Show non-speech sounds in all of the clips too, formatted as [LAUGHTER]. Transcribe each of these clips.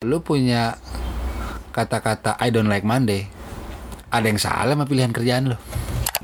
lu punya kata-kata I don't like Monday, ada yang salah sama pilihan kerjaan lu.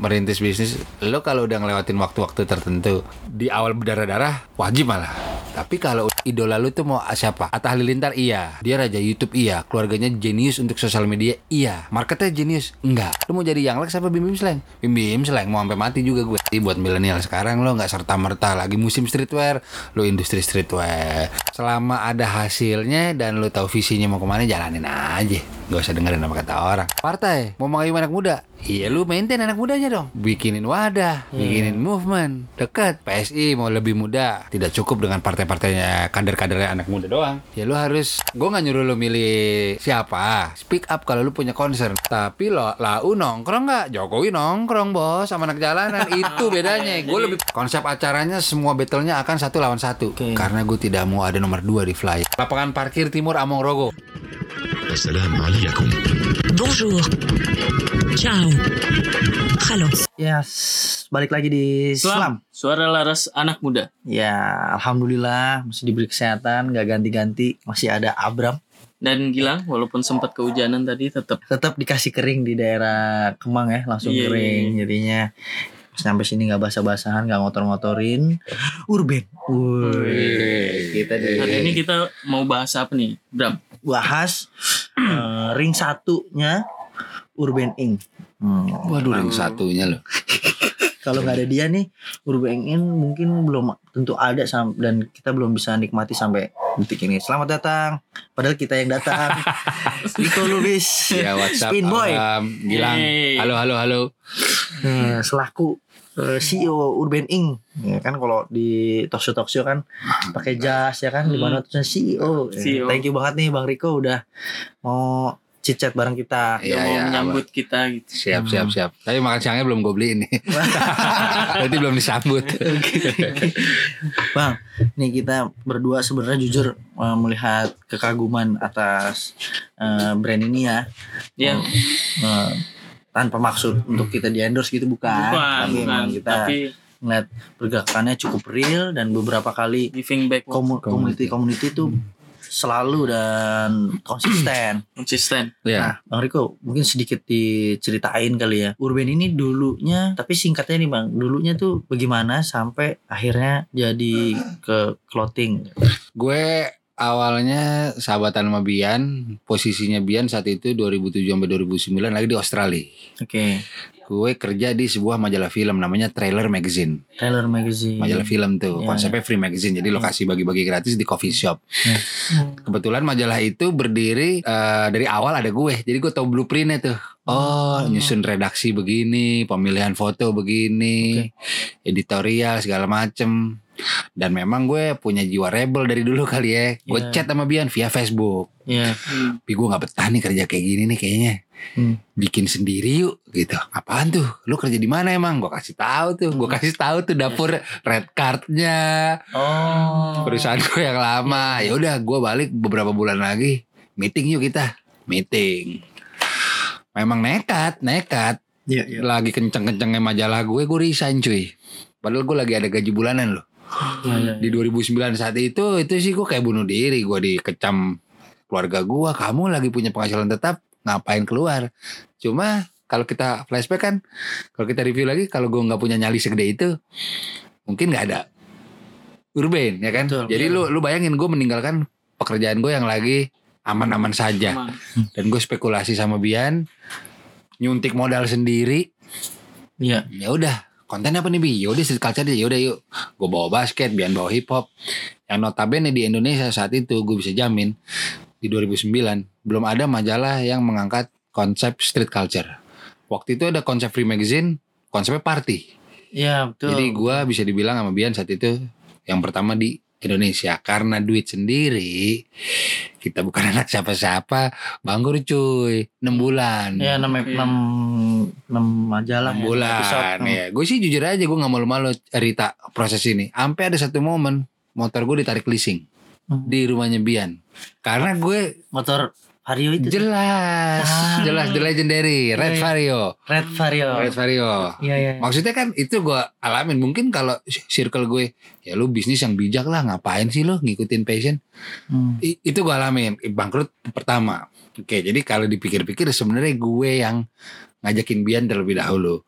Merintis bisnis, lu kalau udah ngelewatin waktu-waktu tertentu di awal berdarah-darah wajib malah. Tapi kalau idola lu tuh mau siapa? Atta Halilintar iya, dia raja YouTube iya, keluarganya jenius untuk sosial media iya, marketnya jenius enggak. Lu mau jadi yang Lex apa Bim Bim Sleng? Bim Bim Sleng mau sampai mati juga gue. Jadi buat milenial sekarang lo nggak serta merta lagi musim streetwear, lo industri streetwear. Selama ada hasilnya dan lo tahu visinya mau ke mana jalanin aja. Gak usah dengerin apa kata orang. Partai mau mengayu anak muda, Iya lu maintain anak mudanya dong. Bikinin wadah hmm. Bikinin movement. Dekat. PSI mau lebih muda. Tidak cukup dengan partai-partainya Kader-kadernya anak muda doang. Ya lu harus Gue gak nyuruh lu milih siapa. Speak up kalau lu punya concern. Tapi lo Lau nongkrong gak? Jokowi nongkrong bos Sama anak jalanan. [LAUGHS] Itu bedanya. Iya, gue lebih Konsep acaranya semua battlenya akan satu lawan satu. Okay. Karena gue tidak mau ada nomor dua di fly. Lapangan parkir timur Among Rogo. Assalamualaikum. Bonjour. Ciao. Halo. Yes, balik lagi di Selam. Suara laras anak muda. Ya, alhamdulillah masih diberi kesehatan, nggak ganti-ganti, masih ada Abram. Dan Gilang, walaupun sempat kehujanan tadi, tetap Tetap dikasih kering di daerah Kemang ya, langsung Iya, kering. iya. Jadinya sampai sini nggak basah-basahan, nggak ngotor-ngotorin. Urban. Wih, kita di hari ini kita mau bahas apa nih, Bram? bahas eh, ring satunya Urban Inc. Hmm. Waduh yang satunya loh [LAUGHS] Kalau nggak ada dia nih, Urban Inc mungkin belum tentu ada sam- dan kita belum bisa nikmati sampai detik ini. Selamat datang. Padahal kita yang datang. [LAUGHS] Rico Lubis. Ya WhatsApp Spin Boy. Abram, Gilang Yeay. Halo halo halo Eh, selaku eh, CEO Urban Inc. Ya kan kalau di talk show kan pakai jas ya kan di mana tuh CEO. CEO. Thank you banget nih Bang Rico udah mau chit chat bareng kita. Yang mau iya, menyambut kita gitu. Siap, siap, siap. Tapi makan siangnya belum gue beli ini. [LAUGHS] Berarti belum disambut. [LAUGHS] Bang, nih kita berdua sebenarnya jujur eh, melihat kekaguman atas eh, brand ini ya. Ya, Eh, tanpa maksud untuk kita di endorse gitu bukan, bukan, tapi bukan. kita Tapi ngeliat pergerakannya cukup real dan beberapa kali giving back komu- community community itu selalu dan konsisten. [CLEARS THROAT] konsisten. Ya. Nah, Bang Riko mungkin sedikit diceritain kali ya. Urban ini dulunya, tapi singkatnya nih Bang, dulunya tuh bagaimana sampai akhirnya jadi ke clothing. Gue awalnya sahabatan sama Bian, posisinya Bian saat itu 2007 sampai 2009 lagi di Australia. Oke, Gue kerja di sebuah majalah film namanya Trailer Magazine. Trailer Magazine. Majalah film tuh, Ya. konsepnya free magazine. Jadi lokasi bagi-bagi gratis di coffee shop. Ya. Kebetulan majalah itu berdiri eh, dari awal ada gue. Jadi gue tahu blueprintnya tuh. Oh, nyusun redaksi begini, pemilihan foto begini, editorial segala macem. Dan memang gue punya jiwa rebel dari dulu kali ya. Gue Iya. chat sama Bian via Facebook. Iya. Hmm. Tapi gue gak betah nih kerja kayak gini nih kayaknya. Hmm. Bikin sendiri yuk gitu. Apaan tuh? Lu kerja di mana emang? Gue kasih tahu tuh. Gue kasih tahu tuh dapur red cardnya Oh. perusahaan gue yang lama. Ya udah, gue balik beberapa bulan lagi. Meeting yuk kita. Meeting. Memang nekat, nekat. Iya, iya. Lagi kenceng-kencengnya majalah gue, gue resign cuy. Padahal gue lagi ada gaji bulanan loh. Iya, iya. Di 2009 saat itu, itu sih gue kayak bunuh diri. Gue dikecam keluarga gue. Kamu lagi punya penghasilan tetap, ngapain keluar? Cuma kalau kita flashback kan, kalau kita review lagi, kalau gue nggak punya nyali segede itu, mungkin nggak ada urban ya kan. Betul, Jadi lu lu bayangin gue meninggalkan pekerjaan gue yang lagi aman-aman saja Aman. dan gue spekulasi sama Bian nyuntik modal sendiri Iya. ya udah konten apa nih bi ya udah street culture deh ya udah yuk gue bawa basket Bian bawa hip hop yang notabene di Indonesia saat itu gue bisa jamin di 2009 belum ada majalah yang mengangkat konsep street culture waktu itu ada konsep free magazine konsepnya party Iya, betul. jadi gue bisa dibilang sama Bian saat itu yang pertama di Indonesia karena duit sendiri kita bukan [LAUGHS] anak siapa-siapa banggur cuy 6 bulan Ya, enam Oke. enam enam majalah. enam ya, bulan episode. ya gue sih jujur aja gue nggak malu-malu cerita proses ini sampai ada satu momen motor gue ditarik leasing Hmm. di rumahnya Bian karena gue Motor Vario itu Jelas, Ah. jelas the legendary Iya, Red iya. Vario. Red Vario. Red Vario. Iya iya. Maksudnya kan itu gue alamin mungkin kalau circle gue ya lu bisnis yang bijak lah ngapain sih lu ngikutin passion Hmm. I- itu gue alamin bangkrut pertama oke jadi kalau dipikir-pikir sebenarnya gue yang ngajakin Bian terlebih dahulu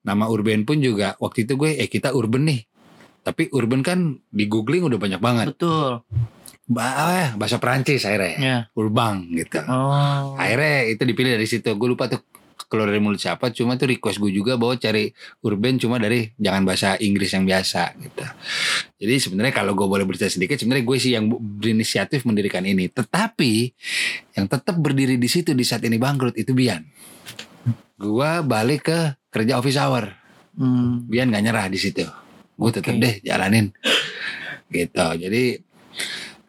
nama Urban pun juga waktu itu gue eh kita Urban nih tapi Urban kan di googling udah banyak banget. Betul. bah bahasa Perancis akhirnya. Ya. Urbang gitu. Oh. akhirnya itu dipilih dari situ. Gue lupa tuh keluar dari mulut siapa cuma tuh request gue juga bahwa cari urban cuma dari jangan bahasa Inggris yang biasa gitu. Jadi sebenarnya kalau gue boleh bercerita sedikit sebenarnya gue sih yang berinisiatif mendirikan ini. Tetapi yang tetap berdiri di situ di saat ini bangkrut itu Bian. Gue balik ke kerja office hour. Hmm. Bian gak nyerah di situ gue tetap Oke. deh jalanin. Gitu. Jadi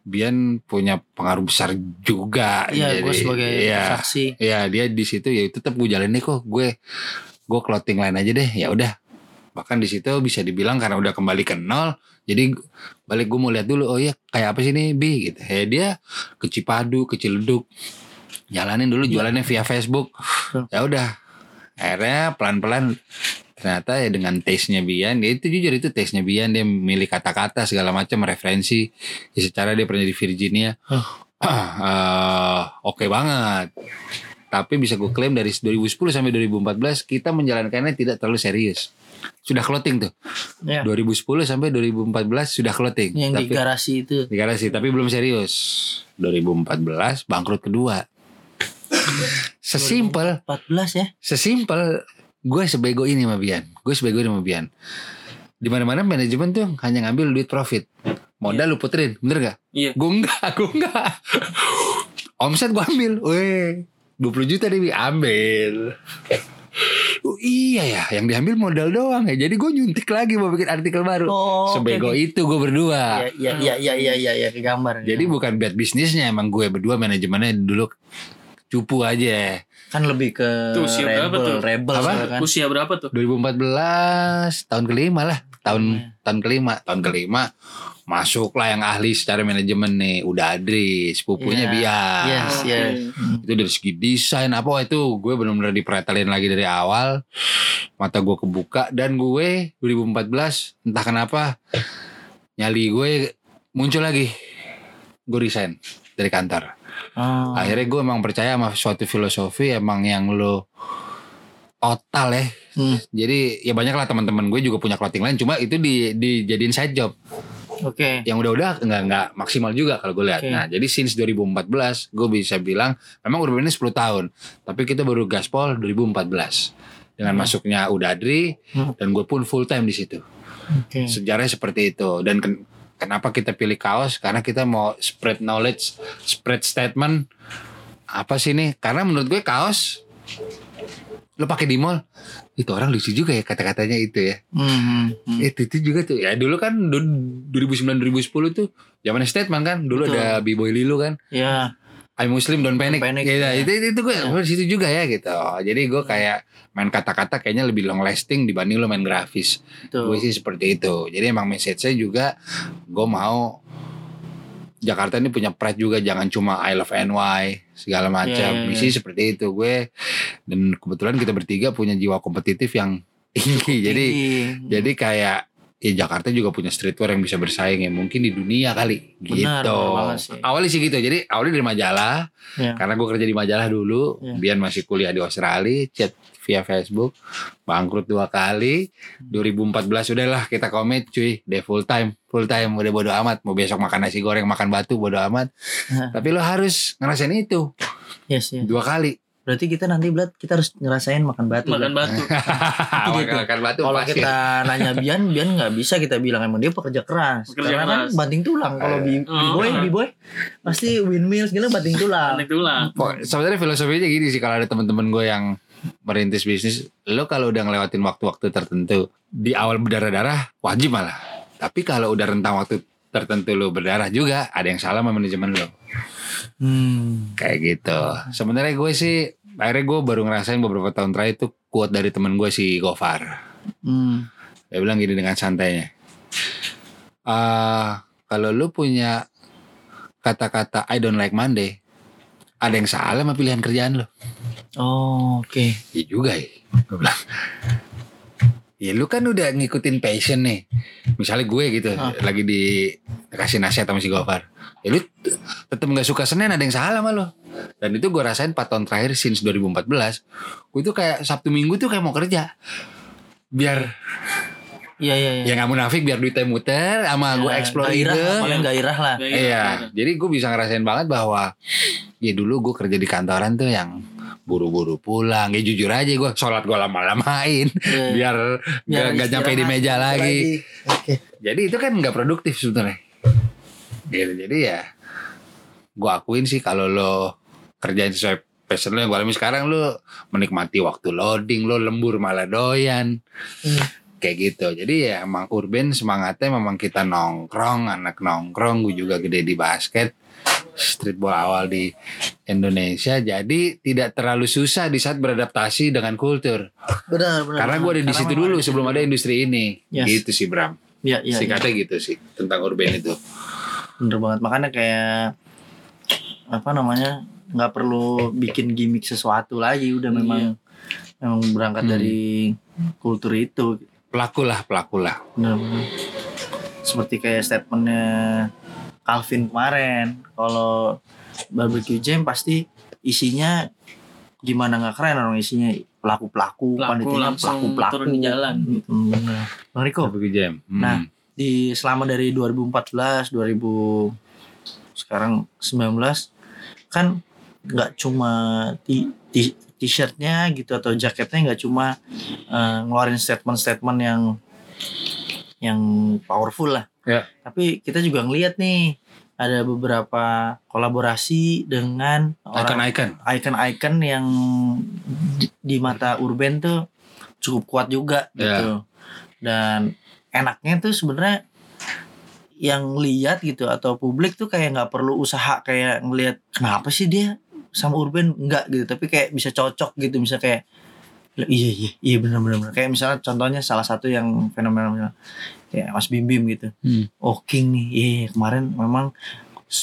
Bian punya pengaruh besar juga. Iya, gue sebagai iya. saksi. ya dia di situ ya tetap gue jalanin kok. Gue gue clothing line aja deh. Ya udah. Bahkan di situ bisa dibilang karena udah kembali ke nol jadi balik gue mau lihat dulu oh iya kayak apa sih nih bi? Gitu. Ya dia ke Cipadu ke Ciledug. Jalanin dulu jualannya via Facebook. Ya udah. Akhirnya pelan-pelan ternyata ya dengan taste-nya Bian dia itu jujur itu taste-nya Bian. Dia milih kata-kata segala macam referensi. Ya, secara dia pernah di Virginia. [CLEARS THROAT] Eh, oke banget. Tapi bisa gue klaim dari 2010 sampai 2014 kita menjalankannya tidak terlalu serius. Sudah clothing tuh. Ya. 2010 sampai 2014 sudah clothing. Yang di tapi garasi itu. di garasi tapi belum serius. 2014 bangkrut kedua. [LAUGHS] Sesimpel. 14 ya. sesimpel gue sebego ini sama Bian. Gue sebego ini sama Bian. Di mana mana manajemen tuh hanya ngambil duit profit. Modal lu puterin bener gak? Iya. gue enggak [LAUGHS] gue enggak. Omset gue ambil weh. 20 juta deh Bi. ambil. Oh, iya ya yang diambil modal doang ya. Jadi gue nyuntik lagi mau bikin artikel baru. Oh, sebego oke. itu gue berdua. Iya iya iya iya iya iya ke gambar. jadi bukan bad bisnisnya emang gue berdua manajemennya dulu cupu aja kan lebih ke Tuh, usia berapa rebel, tuh? rebel Apa? kan. Usia berapa tuh? 2014 tahun kelima lah tahun Iya. tahun kelima tahun kelima masuk lah yang ahli secara manajemen nih udah Adri sepupunya Iya. Bian Yes, Oke. yes. itu dari segi desain apa itu gue benar-benar dipretelin lagi dari awal mata gue kebuka dan gue 2014 entah kenapa nyali gue muncul lagi gue resign dari kantor Oh. akhirnya gue emang percaya sama suatu filosofi emang yang lo total ya Hmm. jadi ya banyak lah teman-teman gue juga punya clothing line cuma itu di dijadiin side job Oke. yang udah-udah nggak nggak maksimal juga kalau gue lihat. Oke. Nah, jadi since 2014 gue bisa bilang memang Urban ini 10 tahun, tapi kita baru gaspol 2014 dengan masuknya Udadri Hmm. dan gue pun full time di situ. Oke. Sejarahnya seperti itu dan ken- kenapa kita pilih kaos karena kita mau spread knowledge, spread statement apa sih nih? Karena menurut gue kaos lo pakai di mall itu orang lucu juga ya kata-katanya itu ya. Hmm, hmm. Itu, itu juga tuh ya dulu kan du- 2009 2010 tuh zamannya statement kan dulu Betul. ada B-boy Lilo kan Ya. I Muslim don't panic, Don't panic, Gitu. ya. itu, itu, itu gue Ya. di situ juga ya gitu. Jadi gue kayak main kata-kata kayaknya lebih long lasting dibanding lo main grafis. Gue sih seperti itu. Jadi emang message saya juga gue mau Jakarta ini punya pride juga jangan cuma I love NY segala macam. Ya, ya, ya. misi seperti itu. Gue dan kebetulan kita bertiga punya jiwa kompetitif yang [LAUGHS] tinggi. Jadi jadi kayak ya Jakarta juga punya streetwear yang bisa bersaing ya mungkin di dunia kali Benar, gitu. benar sih. Awalnya sih gitu. Jadi awalnya dari majalah Ya. karena gue kerja di majalah dulu. Ya. Biar masih kuliah di Australia, chat via Facebook, bangkrut dua kali. 2014 udahlah kita komit cuy, deh full time, full time udah bodo amat. Mau besok makan nasi goreng, makan batu bodo amat. Tapi lo harus ngerasain itu Yes, yes. dua kali. Berarti kita nanti Blat kita harus ngerasain makan batu. Makan Blat. batu. [LAUGHS] [LAUGHS] makan batu Kalau kita nanya Bian, Bian nggak bisa kita bilang emang dia pekerja keras. Pekerja Karena kan keras. banting tulang. Kalau bi Oh. boy, bi boy pasti windmill segala banting tulang. Panik tulang. Kok sebenarnya filosofinya gini sih kalau ada teman-teman gue yang merintis bisnis, lo kalau udah ngelewatin waktu-waktu tertentu di awal berdarah-darah wajib malah. Tapi kalau udah rentang waktu tertentu lo berdarah juga ada yang salah sama manajemen lo. Hmm. Kayak gitu. Sebenarnya gue sih akhirnya gue baru ngerasain beberapa tahun terakhir itu quote dari temen gue si Gofar. Hmm. Dia bilang gini dengan santainya. Ah, kalau lu punya kata-kata I don't like Monday, ada yang salah sama pilihan kerjaan lo. Oh, oke. Iya juga ya. Gue bilang. Ya lu kan udah ngikutin passion nih. Misalnya gue gitu Ah. lagi di kasih nasihat sama si Gofar. Ya lu tetep nggak suka Senin ada yang salah sama lo. Dan itu gue rasain 4 tahun terakhir since 2014. Gue tuh kayak Sabtu Minggu tuh kayak mau kerja. Biar Iya, iya, iya. ya nggak munafik biar duitnya muter sama gue Ya, explore gairah lah, paling gairah lah. Iya, jadi gue bisa ngerasain banget bahwa ya dulu gue kerja di kantoran tuh yang buru-buru pulang. Ya jujur aja gue sholat gue lama-lamain Iya. [LAUGHS] biar nggak nggak nyampe di meja lagi. Oke. Jadi itu kan nggak produktif sebetulnya. Gitu. Jadi ya gue akuin sih kalau lo kerjain sesuai passion lo yang gue alami sekarang lo menikmati waktu loading lo lembur malah doyan Hmm. kayak gitu jadi ya emang urban semangatnya memang kita nongkrong anak nongkrong gue juga gede di basket streetball awal di Indonesia jadi tidak terlalu susah di saat beradaptasi dengan kultur Benar, benar. karena gue ada di situ dulu ada sebelum ada industri ini Yes. gitu sih Bram Iya, iya. iya. singkatnya gitu sih tentang urban itu Bener banget. Makanya kayak apa namanya? nggak perlu bikin gimmick sesuatu lagi. Udah memang memang berangkat Hmm. dari kultur itu. pelaku lah pelaku lah Bener-bener. Seperti kayak statementnya Calvin kemarin. Kalau barbecue jam pasti isinya gimana nggak keren orang isinya pelaku-pelaku, Pelaku panitianya langsung pelaku-pelaku. turun di jalan. Gitu. Bang Riko, Barbecue jam Hmm. Nah, di selama dari 2014 2000 sekarang 19 kan nggak cuma ti- ti- t-shirtnya gitu atau jaketnya nggak cuma eh, ngeluarin statement-statement yang yang powerful lah Ya. tapi kita juga ngelihat nih ada beberapa kolaborasi dengan icon-icon icon-icon yang di, di mata urban tuh cukup kuat juga Ya. gitu. Dan enaknya tuh sebenarnya yang lihat gitu atau publik tuh kayak nggak perlu usaha kayak ngelihat kenapa sih dia sama urban enggak gitu tapi kayak bisa cocok gitu bisa kayak iya iya iya benar benar. kayak misalnya contohnya salah satu yang fenomenal kayak Mas Bim Bim gitu. Hmm. oh King nih. Iya iya, kemarin memang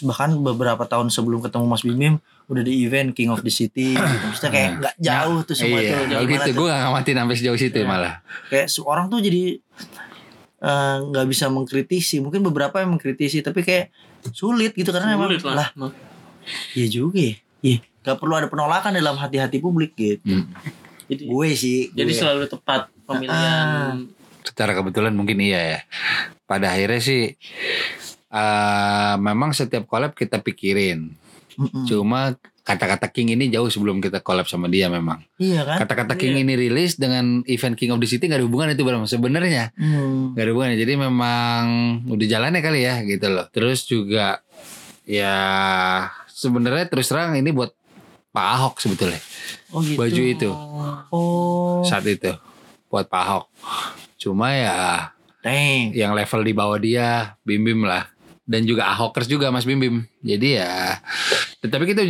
bahkan beberapa tahun sebelum ketemu Mas Bim Bim udah di event King of the City gitu. Maksudnya kayak nggak jauh tuh semua iya, tuh Gimana gitu gue gak ngamatin sampai sejauh situ Iya. malah. Kayak seorang tuh jadi eh, nggak bisa mengkritisi. Mungkin beberapa yang mengkritisi tapi kayak sulit gitu karena emang Sulit lah. lah. iya juga ya. Iya. Nggak perlu ada penolakan dalam hati-hati publik gitu. Hmm. Jadi, gue sih jadi gue. selalu tepat pemilihan secara kebetulan mungkin iya ya. Pada akhirnya sih eh memang setiap collab kita pikirin. Mm-mm. Cuma kata-kata King ini jauh sebelum kita collab sama dia memang. iya kan Kata-kata King Iya. ini rilis dengan event King of the City gak ada hubungan itu Bram. Sebenarnya Hmm. gak ada hubungan. Jadi memang udah jalannya kali ya gitu loh. Terus juga ya sebenarnya terus terang ini buat Pak Ahok sebetulnya oh gitu baju itu oh saat itu buat Pak Ahok. Cuma ya dang yang level di bawah dia Bim Bim lah. Dan juga Ahokers juga Mas Bim Bim jadi ya tetapi kita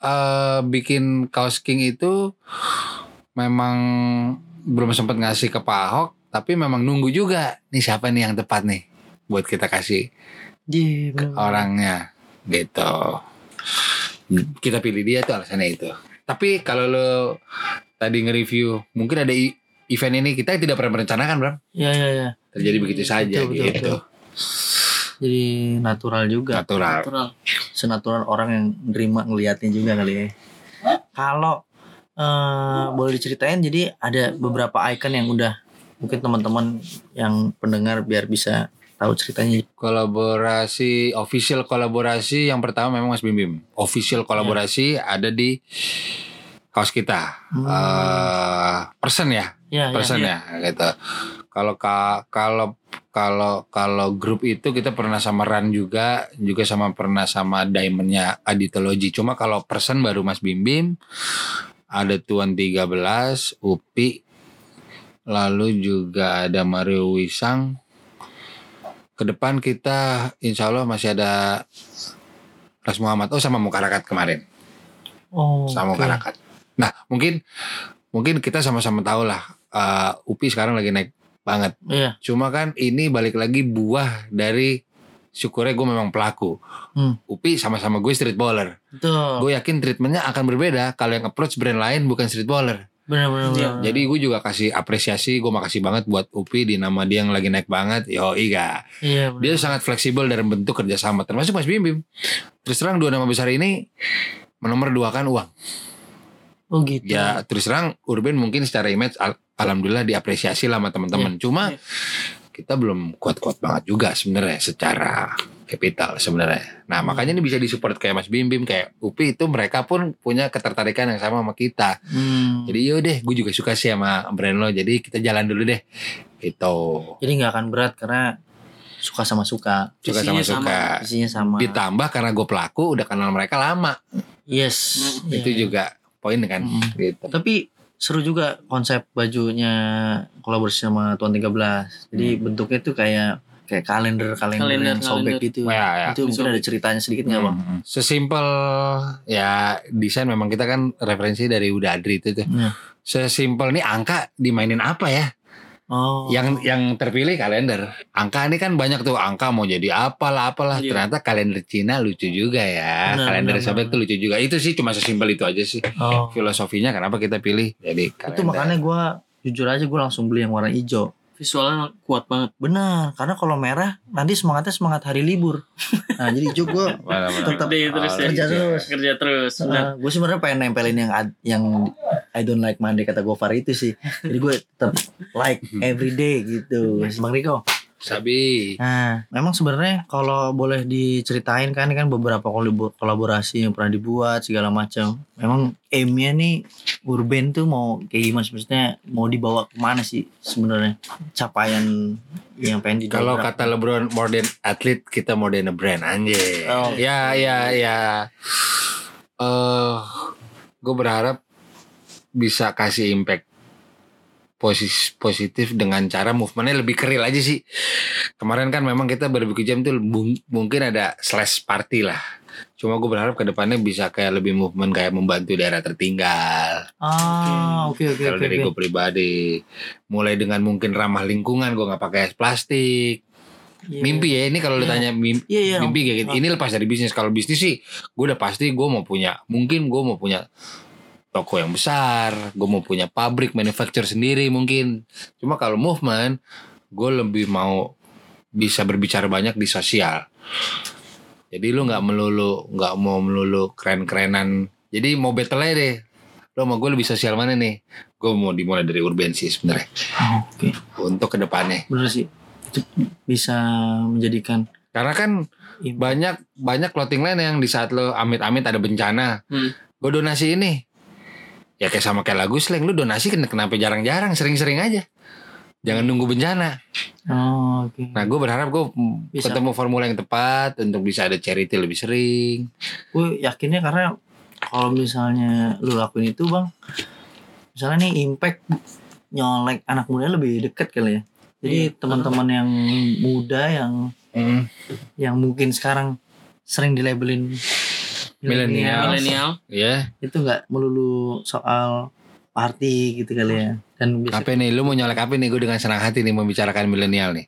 eh, bikin kaos King itu memang belum sempat ngasih ke Pak Ahok tapi memang nunggu juga. Nih siapa nih yang tepat nih buat kita kasih Iya, ke bener. orangnya gitu. Kita pilih dia tuh alasannya itu. Tapi kalau lo tadi nge-review mungkin ada event ini kita tidak pernah merencanakan Bram Iya iya iya. terjadi begitu saja Betul, betul, gitu betul. Jadi natural juga. natural natural. Senatural orang yang nerima ngelihatnya juga kali ya. Kalau eh, boleh diceritain jadi ada beberapa icon yang udah mungkin teman-teman yang pendengar biar bisa tahu ceritanya. kolaborasi official kolaborasi yang pertama memang Mas Bim Bim official kolaborasi ada di kaos kita. Hmm. Eh, person ya? Ya, ya. person ya. gitu. Kalau ka- kalau kalau kalau grup itu kita pernah sama Ran juga juga sama pernah sama Diamondnya Aditologi cuma kalau person baru Mas Bim Bim ada Tuan 13 Upi lalu juga ada Mario Wisang. Ke depan kita insya Allah masih ada Ras Muhammad. Oh sama Mukarakat kemarin. Oh, sama oke. Mukarakat nah mungkin mungkin kita sama-sama tahu lah eh, Upi sekarang lagi naik banget Iya. cuma kan ini balik lagi buah dari syukurnya gue memang pelaku. Hmm. Upi sama-sama gue street baller. Betul. Gue yakin treatmentnya akan berbeda kalau yang approach brand lain bukan street baller. Benar-benar. Iya. Jadi gue juga kasih apresiasi, gue makasih banget buat Upi di nama dia yang lagi naik banget. Yo iya. Iya. Dia sangat fleksibel dalam bentuk kerjasama, termasuk Mas Bim Bim. Terus terang dua nama besar ini menomor dua kan uang. Oh gitu. Ya terus terang Urban mungkin secara image al- alhamdulillah diapresiasi lah sama teman-teman. Cuma Iya. kita belum kuat-kuat banget juga sebenarnya secara capital sebenarnya. Nah makanya ini bisa disupport kayak Mas Bim Bim kayak Upi itu mereka pun punya ketertarikan yang sama sama kita. Hmm. Jadi yaudah gue juga suka sih sama brand lo. Jadi kita jalan dulu deh. Gitu. Jadi nggak akan berat karena suka sama suka. Suka sama sama. suka. Isinya sama. Ditambah karena gue pelaku udah kenal mereka lama. Yes. Hmm. Iya. Itu juga poin kan. Hmm. Gitu. Tapi seru juga konsep bajunya kolaborasi sama Tuan 13. Jadi bentuknya tuh kayak kayak kalender kalender, Kalender, yang sobek kalender. gitu. Ya, ya. Itu mungkin ada ceritanya sedikit nggak bang? Hmm. Sesimpel ya desain memang kita kan referensi dari Uda Adri itu tuh. Iya. Sesimpel nih angka dimainin apa ya? Oh. Yang yang terpilih kalender. Angka ini kan banyak tuh angka mau jadi apalah apalah. Iya. Ternyata kalender Cina lucu juga ya. Benar, kalender benar, sobek benar. tuh lucu juga. Itu sih cuma sesimpel itu aja sih. Oh. Filosofinya kenapa kita pilih jadi kalender. Itu makanya gue jujur aja gue langsung beli yang warna hijau. Visualnya kuat banget. Benar, karena kalau merah nanti semangatnya semangat hari libur. Nah jadi hijau gue [LAUGHS] Tetap terus ya. kerja terus. Kerja terus. Benar. gue sebenarnya pengen nempelin yang ad- yang I don't like Monday kata Gofar itu sih. Jadi gue tetap like every day gitu. Bang Riko. Sabi. Nah, memang sebenarnya kalau boleh diceritain kan ini kan beberapa kolabo- kolaborasi yang pernah dibuat segala macam. Memang aimnya nih Urban tuh mau kayak gimana maksudnya mau dibawa ke mana sih sebenarnya capaian yang pengen dibawa Kalau kata LeBron more than athlete kita more than a brand anjir. Oh. Ya ya ya. Eh gue berharap bisa kasih impact posis positif dengan cara movementnya lebih keril aja sih. Kemarin kan memang kita berpikir jam tuh mung- mungkin ada slash party lah. Cuma gue berharap ke depannya bisa kayak lebih movement kayak membantu daerah tertinggal. Ah, oke oke Kalau oke. dari oke. gue pribadi, mulai dengan mungkin ramah lingkungan, gue nggak pakai es plastik. Iya. Mimpi ya ini kalau lu Iya. tanya mim- Iya iya. mimpi kayak gitu. Ini lepas dari bisnis. Kalau bisnis sih, gue udah pasti gue mau punya. Mungkin gue mau punya toko yang besar. Gue mau punya pabrik manufacture sendiri mungkin. Cuma kalau movement, gue lebih mau bisa berbicara banyak di sosial. Jadi lu nggak melulu, nggak mau melulu keren-kerenan. Jadi mau battle aja deh. Lo mau gue lebih sosial mana nih? Gue mau dimulai dari urban sih sebenarnya. Oke. Untuk ke depannya. Bener sih. Itu bisa menjadikan Karena kan impact. banyak banyak clothing line yang di saat lo amit-amit ada bencana Hmm. gue donasi ini ya kayak sama kayak lagu slang lu donasi ken- kenapa jarang-jarang sering-sering aja jangan nunggu bencana Oh, oke. nah gue berharap gue Bisa. ketemu formula yang tepat untuk bisa ada charity lebih sering gue yakinnya karena kalau misalnya lu lakuin itu bang misalnya nih impact nyolek anak muda lebih deket kali ya jadi Iya. teman-teman yang muda yang Mm. yang mungkin sekarang sering dilabelin. Milenial. ya itu nggak melulu soal party gitu kali ya dan bisa apa nih lu mau nyolek apa nih gue dengan senang hati nih membicarakan milenial nih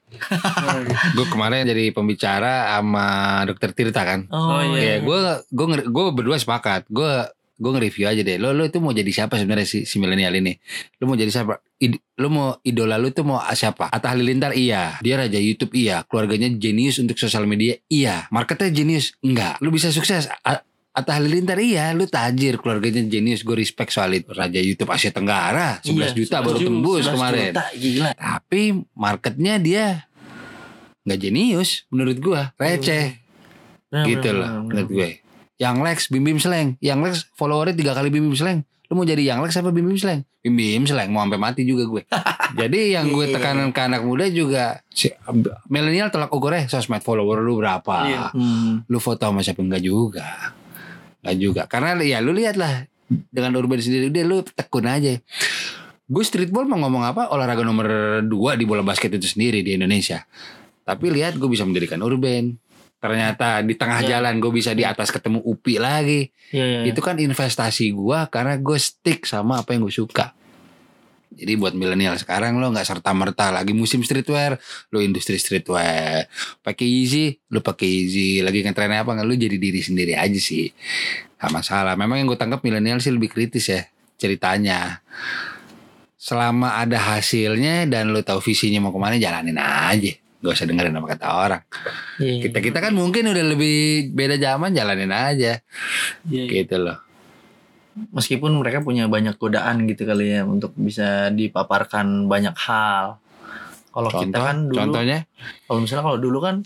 [LAUGHS] gue kemarin jadi pembicara sama dokter Tirta kan oh, Oh, Ya, iya. gue gue gue berdua sepakat. Gue gue nge-review aja deh. Lo lo itu mau jadi siapa sebenarnya si, si milenial ini? Lo mau jadi siapa? Id, lo mau idola lo itu mau siapa? Atta Halilintar iya. Dia raja YouTube iya. Keluarganya jenius untuk sosial media iya. Marketnya jenius enggak. Lo bisa sukses. A- Atta Halilintar iya, lu tajir, keluarganya jenius, gue respect soal itu. Raja YouTube Asia Tenggara, 11 Iya, juta 11 baru tembus 11 kemarin. juta, gila. Tapi marketnya dia nggak jenius menurut gua, receh. Bener, gitu loh bener, menurut gue. Yang Lex Bim Bim Sleng. Yang Lex followernya tiga kali Bim Bim Sleng. Lu mau jadi yang Lex apa Bim Bim Sleng? Bim Bim Sleng mau sampai mati juga gue. [LAUGHS] Jadi yang gue Iya. tekanan ke anak muda juga si, milenial tolak ukurnya sosmed follower lu berapa? Iya. Hmm. lu foto sama siapa? Enggak juga enggak juga. Karena ya lu lihat lah dengan urban sendiri dia lu tekun aja. Gue streetball mau ngomong apa? Olahraga nomor dua di bola basket itu sendiri di Indonesia. Tapi lihat gue bisa mendirikan urban. Ternyata di tengah Ya. jalan gue bisa di atas ketemu Upi lagi. Iya, iya, iya. itu kan investasi gue karena gue stick sama apa yang gue suka Jadi buat milenial sekarang lo nggak serta merta lagi musim streetwear, lo industri streetwear. Pakai easy, lo pakai easy. Lagi ngetrennya apa nggak lo jadi diri sendiri aja sih. Gak masalah. Memang yang gue tangkap milenial sih lebih kritis ya ceritanya. Selama ada hasilnya dan lo tahu visinya mau ke mana jalanin aja. Gak usah dengerin apa kata orang. Iya. Kita kita kan mungkin udah lebih beda zaman jalanin aja. Iya, iya. Gitu loh. Meskipun mereka punya banyak godaan gitu kali ya untuk bisa dipaparkan banyak hal. Kalau kita kan dulu contohnya? kalau misalnya kalau dulu kan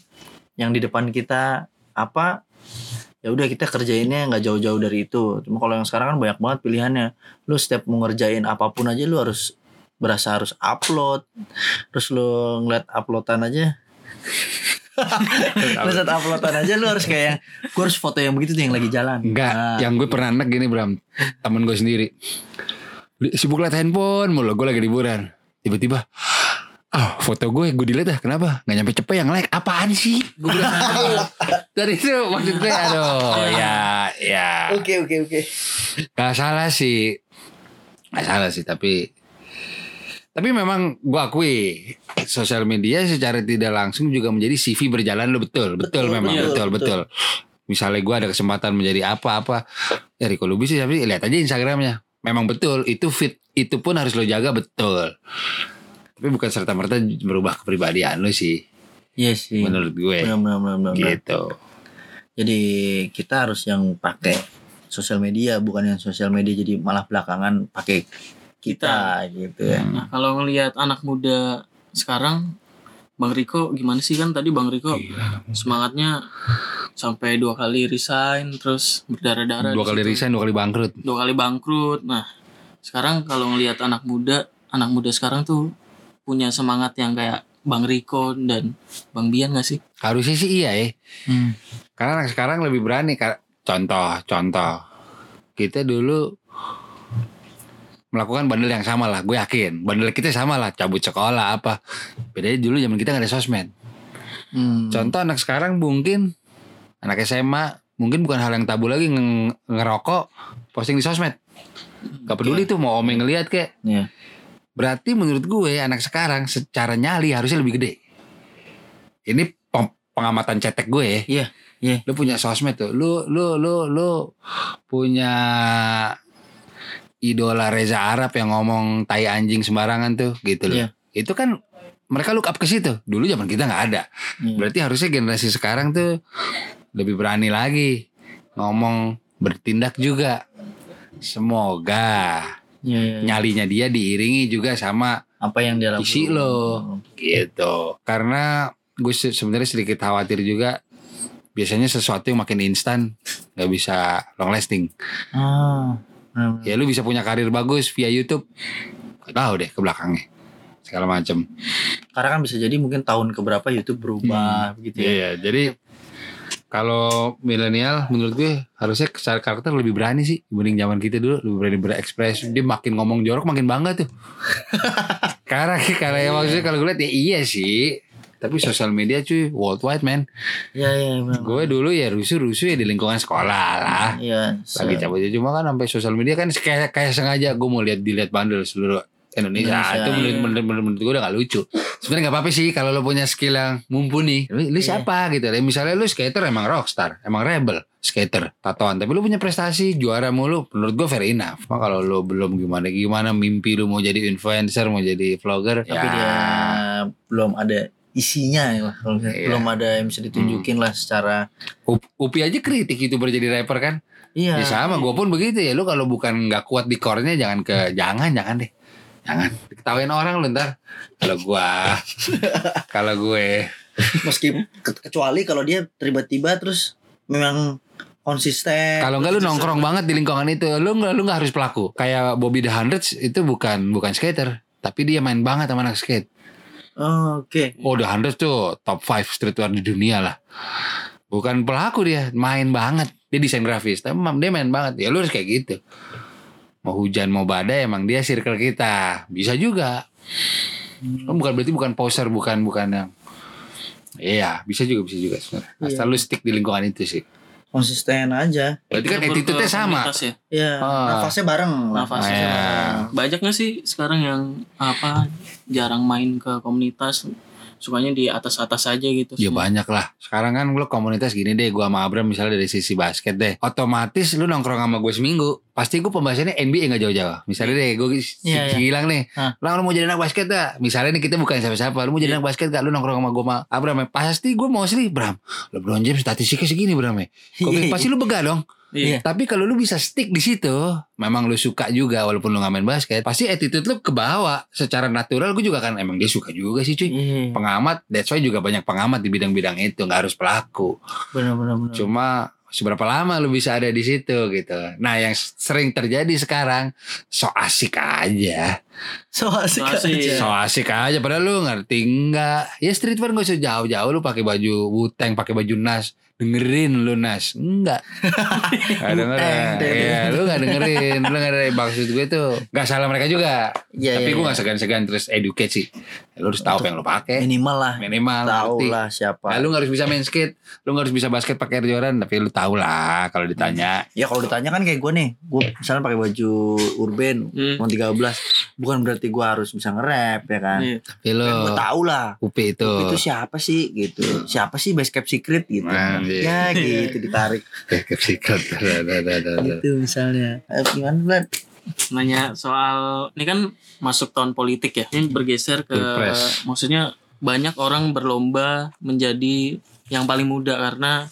yang di depan kita apa ya udah kita kerjainnya nggak jauh-jauh dari itu. Cuma kalau yang sekarang kan banyak banget pilihannya. Lu setiap mau ngerjain apa pun aja lu harus berasa harus upload. Terus lu ngeliat uploadan aja [LAUGHS] lu saat uploadan aja lu harus kayak gue harus foto yang begitu tuh yang lagi jalan. Enggak, Nah, yang gue pernah enak gini Bram. Temen gue sendiri. Sibuk liat handphone mulu Gue lagi liburan. Tiba-tiba Oh foto gue gue delete dah Kenapa? Gak nyampe cepet yang like Apaan sih? Gue bilang aduh. Dari itu maksud gue Aduh ya Ya. Oke oke oke. Gak salah sih. Gak salah sih Tapi Tapi memang gue akui Sosial media secara tidak langsung Juga menjadi CV berjalan lo betul Betul, Betul, memang betul, betul, betul. betul. Misalnya gue ada kesempatan menjadi apa-apa. Ya Riko Lubis sih Tapi lihat aja Instagramnya. Memang betul Itu fit Itu pun harus lo jaga betul. Tapi bukan serta-merta berubah kepribadian lo sih. Iya sih. Menurut gue. Benar benar benar benar. Gitu. Jadi kita harus yang pakai sosial media bukan yang sosial media jadi malah belakangan pakai kita, gitu ya. Nah, kalau ngelihat anak muda sekarang Bang Riko gimana sih kan tadi Bang Riko semangatnya sampai dua kali resign terus berdarah-darah Dua kali situ. resign Dua kali bangkrut dua kali bangkrut. Nah, sekarang kalau ngelihat anak muda, anak muda sekarang tuh punya semangat yang kayak Bang Riko dan Bang Bian gak sih? Harusnya sih iya ya Hmm. Karena anak sekarang lebih berani Kak. Contoh, contoh. Kita dulu melakukan bandel yang sama lah. Gue yakin. Bandel kita sama lah. Cabut sekolah apa. Bedanya dulu zaman kita gak ada sosmed. Hmm. Contoh anak sekarang mungkin anak SMA mungkin bukan hal yang tabu lagi nge- ngerokok posting di sosmed. Gak peduli tuh mau om yang ngeliat kayak. Iya. Berarti menurut gue anak sekarang secara nyali harusnya lebih gede. Ini pengamatan cetek gue ya. Iya, iya. Lu punya sosmed tuh. Lu lu lu lu punya idola Reza Arab yang ngomong tai anjing sembarangan tuh gitu loh. Iya. Itu kan mereka look up ke situ. Dulu zaman kita nggak ada. Iya. Berarti harusnya generasi sekarang tuh lebih berani lagi ngomong bertindak juga. Semoga Iya, iya, iya. nyalinya dia diiringi juga sama Apa yang dia lakukan? isi lo gitu. Karena gue se- sebenarnya sedikit khawatir juga biasanya sesuatu yang makin instan nggak bisa long lasting. Ah. Ya lu bisa punya karir bagus via YouTube. Gak tahu deh ke belakangnya. Segala macam. Karena kan bisa jadi mungkin tahun keberapa YouTube berubah gitu ya. Iya, jadi kalau milenial menurut gue harusnya secara karakter lebih berani sih dibanding zaman kita dulu lebih berani berekspresi dia makin ngomong jorok makin bangga tuh [LAUGHS] karena karena ya maksudnya kalau gue lihat ya iya sih tapi sosial media cuy worldwide man Iya, iya, gue dulu ya rusuh-rusuh ya di lingkungan sekolah lah. Iya. se- lagi cabut cuma kan sampai sosial media kan kayak kayak sengaja gue mau lihat dilihat bandel seluruh Indonesia, Indonesia. itu menurut, menurut, menurut, menurut gue udah gak lucu. Sebenarnya nggak apa-apa sih kalau lo punya skill yang mumpuni. Lu, lu Iya. siapa gitu. Ya misalnya lu skater emang rockstar emang rebel skater tatoan. Tapi lu punya prestasi juara mulu menurut gue fair enough. Cuma kalau lu belum gimana gimana mimpi lu mau jadi influencer mau jadi vlogger Tapi ya, dia belum ada isinya ya lah. Kalau misalnya Iya. Belum ada yang bisa ditunjukin lah secara Up- Upi aja kritik itu jadi rapper kan Iya. Ya sama, gue pun begitu ya. Lu kalau bukan nggak kuat di core-nya jangan ke jangan jangan deh. Jangan diketawain orang lu ntar. Kalau gua [LAUGHS] kalau gue Meski ke- kecuali kalau dia tiba-tiba terus memang konsisten. kalau nggak lu nongkrong banget di lingkungan itu, lu nggak lu nggak harus pelaku. Kayak Bobby the Hundreds itu bukan bukan skater, tapi dia main banget sama anak skate. Oh, Oke. Oh, the Hundreds tuh top 5 streetwear di dunia lah. Bukan pelaku dia, main banget. Dia desain grafis, tapi dia main banget. Ya lu harus kayak gitu. Mau hujan mau badai emang dia circle kita. Bisa juga. Oh, bukan berarti bukan poser, bukan bukan yang Iya, bisa juga bisa juga sebenarnya. Asal lu stick di lingkungan itu sih. Konsisten aja. Berarti kan attitude-nya sama. ya. Ya, Ah. nafasnya bareng. lah. Nafasnya Ah, sama. ya. Banyak gak sih sekarang yang apa jarang main ke komunitas, sukanya di atas-atas aja gitu. Ya semua. banyak lah. Sekarang kan lu komunitas gini deh, gua sama Abram misalnya dari sisi basket deh. Otomatis lu nongkrong sama gue seminggu, pasti gue pembahasannya NBA nggak jauh-jauh. Misalnya deh, gue si Iya, iya. Gilang nih, lah lu mau jadi anak basket gak? Misalnya nih kita bukan siapa-siapa, lu mau jadi Iya. anak basket gak? Lu nongkrong sama gue sama Abram, ya. pasti gue mau sih, Bram. LeBron James statistiknya segini, Bram ya. Kok Iya. pasti lu begah dong. Iya. Tapi kalau lu bisa stick di situ, memang lu suka juga walaupun lu gak main basket, pasti attitude lu ke bawah. Secara natural gue juga kan emang dia suka juga sih cuy. Iya, Pengamat, that's why juga banyak pengamat di bidang-bidang itu, nggak harus pelaku. benar-benar. benar. Cuma seberapa lama lu bisa ada di situ gitu. Nah, yang sering terjadi sekarang so asik aja. So asik So asik. aja. So asik aja padahal lu ngerti enggak. Ya streetwear gak usah jauh-jauh lu pakai baju Wu-Tang, pakai baju Nas. Dengerin lu Nas. Enggak. [LAUGHS] Gak dengerin. Iya, lu gak dengerin. Lu gak dengerin. Maksud gue tuh gak salah mereka juga. Iya, Tapi iya, gue iya. gak segan-segan terus educate sih. Lu harus tahu apa yang lu pakai. Minimal lah. Minimal Tahu ngerti. lah siapa. Nah, lu gak harus bisa main skate, lu gak harus bisa basket pakai Air Jordan, tapi lu tau lah kalau ditanya. Ya kalau ditanya kan kayak gue nih, gue misalnya pakai baju urban, Hmm. mau 13, bukan berarti gue harus bisa nge-rap ya kan. Iya. Tapi lu gue tahu lah. Upi itu. Itu siapa sih gitu? Siapa sih base secret gitu? Nah. Ya gitu. ditarik. Sikat. gitu misalnya. Eh, gimana Vlad? nanya soal ini kan masuk tahun politik ya. Ini bergeser ke maksudnya banyak orang berlomba menjadi yang paling muda karena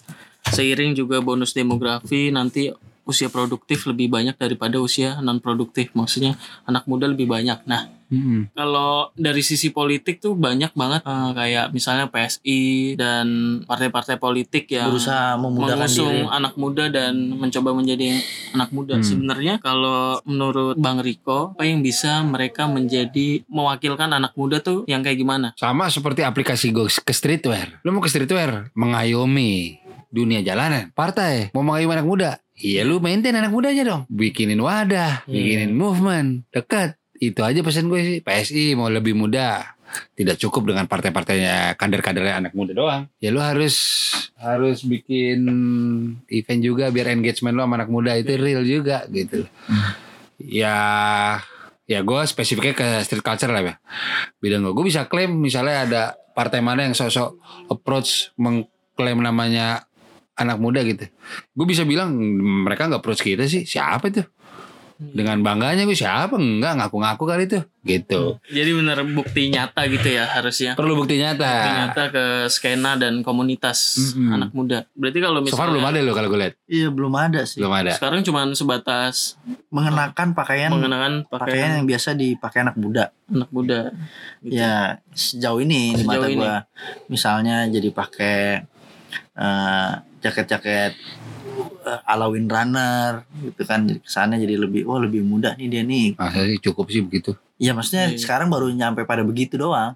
seiring juga bonus demografi nanti usia produktif lebih banyak daripada usia non produktif maksudnya anak muda lebih banyak. Nah Hmm. kalau dari sisi politik tuh banyak banget eh, kayak misalnya PSI dan partai-partai politik yang Berusaha memudahkan mengusung diri. anak muda dan mencoba menjadi anak muda. Hmm. Sebenarnya kalau menurut Bang Riko, apa yang bisa mereka menjadi mewakilkan anak muda tuh yang kayak gimana? Sama seperti aplikasi gue ke streetwear. Lu mau ke streetwear, mengayomi dunia jalanan. Partai mau mengayomi anak muda. Iya lu maintain anak mudanya dong. Bikinin wadah, Iya. bikinin movement, dekat. Itu aja pesan gue sih. PSI mau lebih muda. Tidak cukup dengan partai-partainya kader-kadernya anak muda doang. Ya lu harus harus bikin event juga biar engagement lu sama anak muda itu real juga gitu. Ya ya gue spesifiknya ke street culture lah ya. Bidang gue, gue bisa klaim misalnya ada partai mana yang sosok approach mengklaim namanya anak muda gitu. Gue bisa bilang mereka nggak approach kita sih. Siapa tuh? Dengan bangganya gue siapa? Enggak ngaku-ngaku kali itu. Gitu. Jadi bener bukti nyata gitu ya harusnya. Perlu bukti nyata. Bukti nyata ke skena dan komunitas Mm-mm. anak muda. Berarti kalau So far misalnya belum ada loh kalau gue lihat. Iya belum ada sih. Belum ada. sekarang cuman sebatas Mengenakan pakaian mengenakan pakaian pakaian yang biasa dipakai anak muda. anak muda. Gitu. Ya sejauh ini di Sejauh mata ini. gua misalnya jadi pakai eh, jaket-jaket eh, ala windrunner gitu kan jadi kesannya jadi lebih oh lebih muda nih dia nih. Masa sih cukup sih begitu. Ya maksudnya Iya. sekarang baru nyampe pada begitu doang.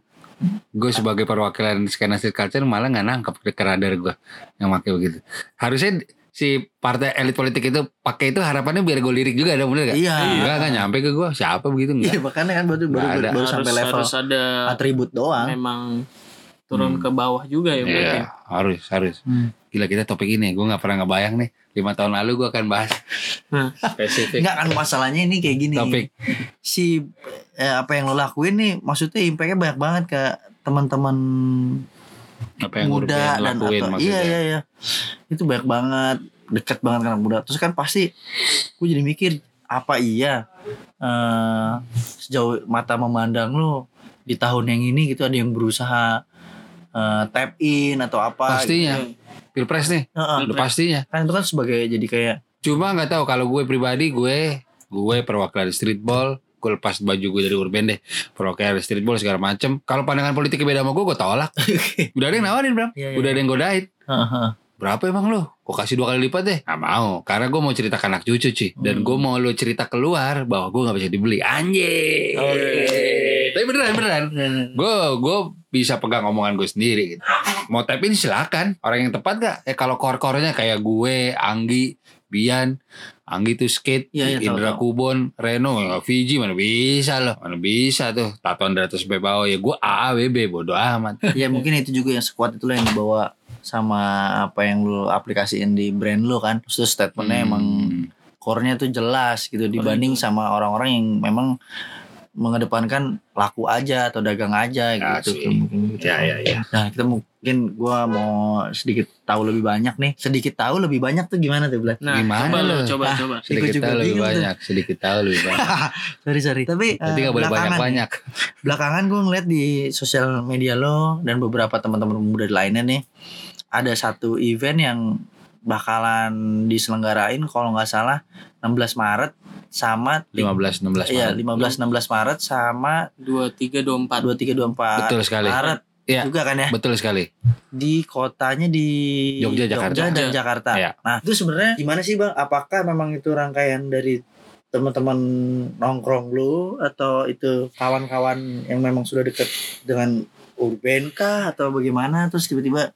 Gue sebagai perwakilan skena street culture malah nggak nangkep ke radar gue yang pakai begitu. Harusnya si partai elit politik itu pakai itu harapannya biar gue lirik juga ada bener gak? Iya. Enggak nggak nyampe ke gue siapa begitu enggak. Iya makanya kan baru baru, baru harus, sampai level harus ada atribut doang. memang turun Hmm. ke bawah juga ya berarti. Iya harus harus. Hmm. Gila kita topik ini gue nggak pernah ngebayang nih lima tahun lalu gue akan bahas Nah. spesifik Enggak kan masalahnya ini kayak gini. topik. Si eh, apa yang lo lakuin nih maksudnya impactnya banyak banget ke teman-teman Apa yang muda dan lakuin atau, maksudnya. iya iya iya itu banyak banget dekat banget dengan anak muda terus kan pasti gue jadi mikir apa iya eh sejauh mata memandang lo di tahun yang ini gitu ada yang berusaha eh, tap in atau apa Pastinya. gitu. Pilpres nih. Heeh. Udah pastinya. kan itu kan sebagai jadi kayak Cuma nggak tahu kalau gue pribadi gue gue perwakilan streetball gue lepas baju gue dari urban deh perwakilan streetball segala macem kalau pandangan politiknya beda sama gue gue tolak [LAUGHS] udah ada yang nawarin bram Iya, iya, udah ada yang godain heeh. berapa emang lo gue kasih dua kali lipat deh nggak mau karena gue mau cerita ke anak cucu cuy dan Hmm. gue mau lo cerita keluar bahwa gue nggak bisa dibeli anjing Oke. Tapi beneran beneran gue gue bisa pegang omongan gue sendiri gitu. mau silakan orang yang tepat gak eh kalau core-corenya kayak gue Anggi Bian Anggi tuh skate iya, tahu, Indra tahu. Kubon Reno ya, Fiji mana bisa loh mana bisa tuh tatoan dari atas sampai bawah ya gue AAWB bodo amat [LAUGHS] ya mungkin itu juga yang sekuat itulah yang dibawa sama apa yang lu aplikasiin di brand lu kan. Terus statementnya emang Hmm. core-nya tuh jelas gitu dibanding sama orang-orang yang memang mengedepankan laku aja atau dagang aja gitu. Asik. Mungkin gitu. Ya, ya, ya. Nah, kita mungkin gua mau sedikit tahu lebih banyak nih. Sedikit tahu lebih banyak tuh gimana tuh, Blan? Nah, Gimana coba lo, coba Ah. coba. Sedikit juga tahu lebih tuh. banyak, sedikit tahu lebih banyak. [LAUGHS] sorry, sorry. Tapi Nanti eh, nggak boleh banyak-banyak. [LAUGHS] belakangan gue ngeliat di sosial media lo dan beberapa teman-teman muda lainnya nih ada satu event yang bakalan diselenggarain kalau nggak salah 16 Maret sama 15 16 Iya, Maret. 15 16 Maret sama Dua tiga dua empat. 23 24 Betul sekali. Maret Iya. juga kan ya Betul sekali. di kotanya di Jogja, Jakarta. dan Jogja. Jakarta. Iya. Nah, itu sebenarnya gimana sih, Bang? Apakah memang itu rangkaian dari teman-teman nongkrong lu atau itu kawan-kawan yang memang sudah dekat dengan urban kah atau bagaimana terus tiba-tiba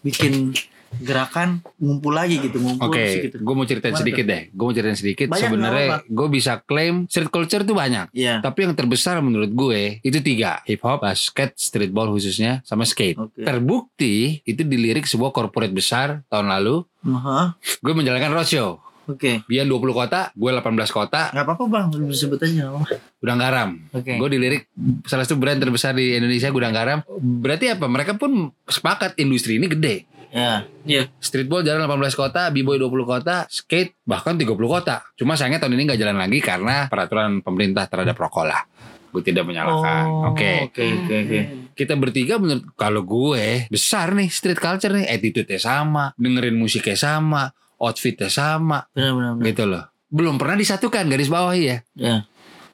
bikin gerakan ngumpul lagi gitu ngumpul Oke, terus gitu. gue mau ceritain sedikit deh. Gue mau ceritain sedikit. Sebenarnya gue bisa klaim street culture tuh banyak. Iya. Tapi yang terbesar menurut gue itu tiga hip hop, basket, streetball khususnya, sama skate. Oke. Terbukti itu dilirik sebuah corporate besar tahun lalu. Aha, Gue menjalankan roadshow. Oke. Dia 20 kota, gue 18 kota, nggak apa-apa bang, sebut aja. Gudang Garam. Oke. Gue dilirik salah satu brand terbesar di Indonesia Gudang Garam. Berarti apa? Mereka pun sepakat industri ini gede. Ya. Iya. Streetball jalan 18 kota, b-boy 20 kota, skate bahkan 30 kota. Cuma sayangnya tahun ini nggak jalan lagi karena peraturan pemerintah terhadap rokok lah. Gue tidak menyalahkan. Oh, Oke. Oke, oke, oke. Kita bertiga menurut kalau gue besar nih street culture nih, attitude-nya sama, dengerin musiknya sama, outfitnya sama, Benar, benar, benar. gitu loh. Belum pernah disatukan garis bawahi ya. Ya.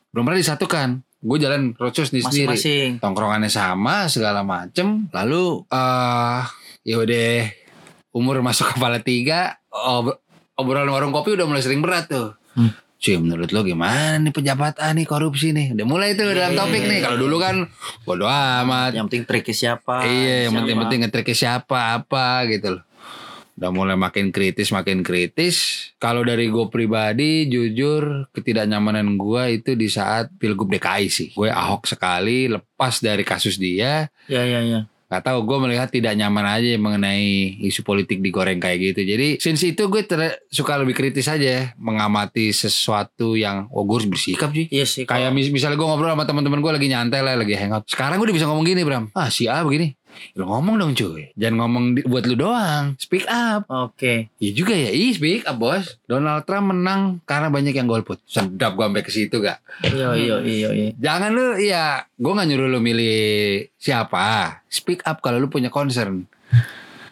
Belum pernah disatukan. Gue jalan roadshow sendiri sendiri. Masing-masing. Tongkrongannya sama segala macem. Lalu eh ya udah umur masuk kepala tiga, ob- obrolan warung kopi udah mulai sering berat tuh. Hmm. Cuy menurut lo gimana nih pejabat A nih korupsi nih Udah mulai tuh dalam Iya, topik iya, nih iya. Kalau dulu kan bodo amat Yang penting triknya siapa? Iya yang siapa. penting-penting ngetriknya siapa apa gitu loh Udah mulai makin kritis makin kritis Kalau dari gue pribadi jujur ketidaknyamanan gue itu di saat Pilgub DKI sih Gue ahok sekali lepas dari kasus dia Ya, ya, ya. Gak tahu gue melihat tidak nyaman aja mengenai isu politik digoreng kayak gitu Jadi since itu gue ter- suka lebih kritis aja Mengamati sesuatu yang Oh gue harus bersikap sih Iya sih. Kayak mis- misalnya gue ngobrol sama teman-teman gue lagi nyantai lah, lagi hangout. Sekarang gue udah bisa ngomong gini, Bram. Ah, si A begini. Lu ngomong dong cuy. Jangan ngomong di- buat lu doang. Speak up. Oke. Iya juga ya. Ih, speak up, bos. Donald Trump menang karena banyak yang golput. Sedap gue sampai ke situ gak? Iya, iya, iya, iya. Jangan lu, iya. Gue gak nyuruh lu milih siapa. Speak up kalau lu punya concern.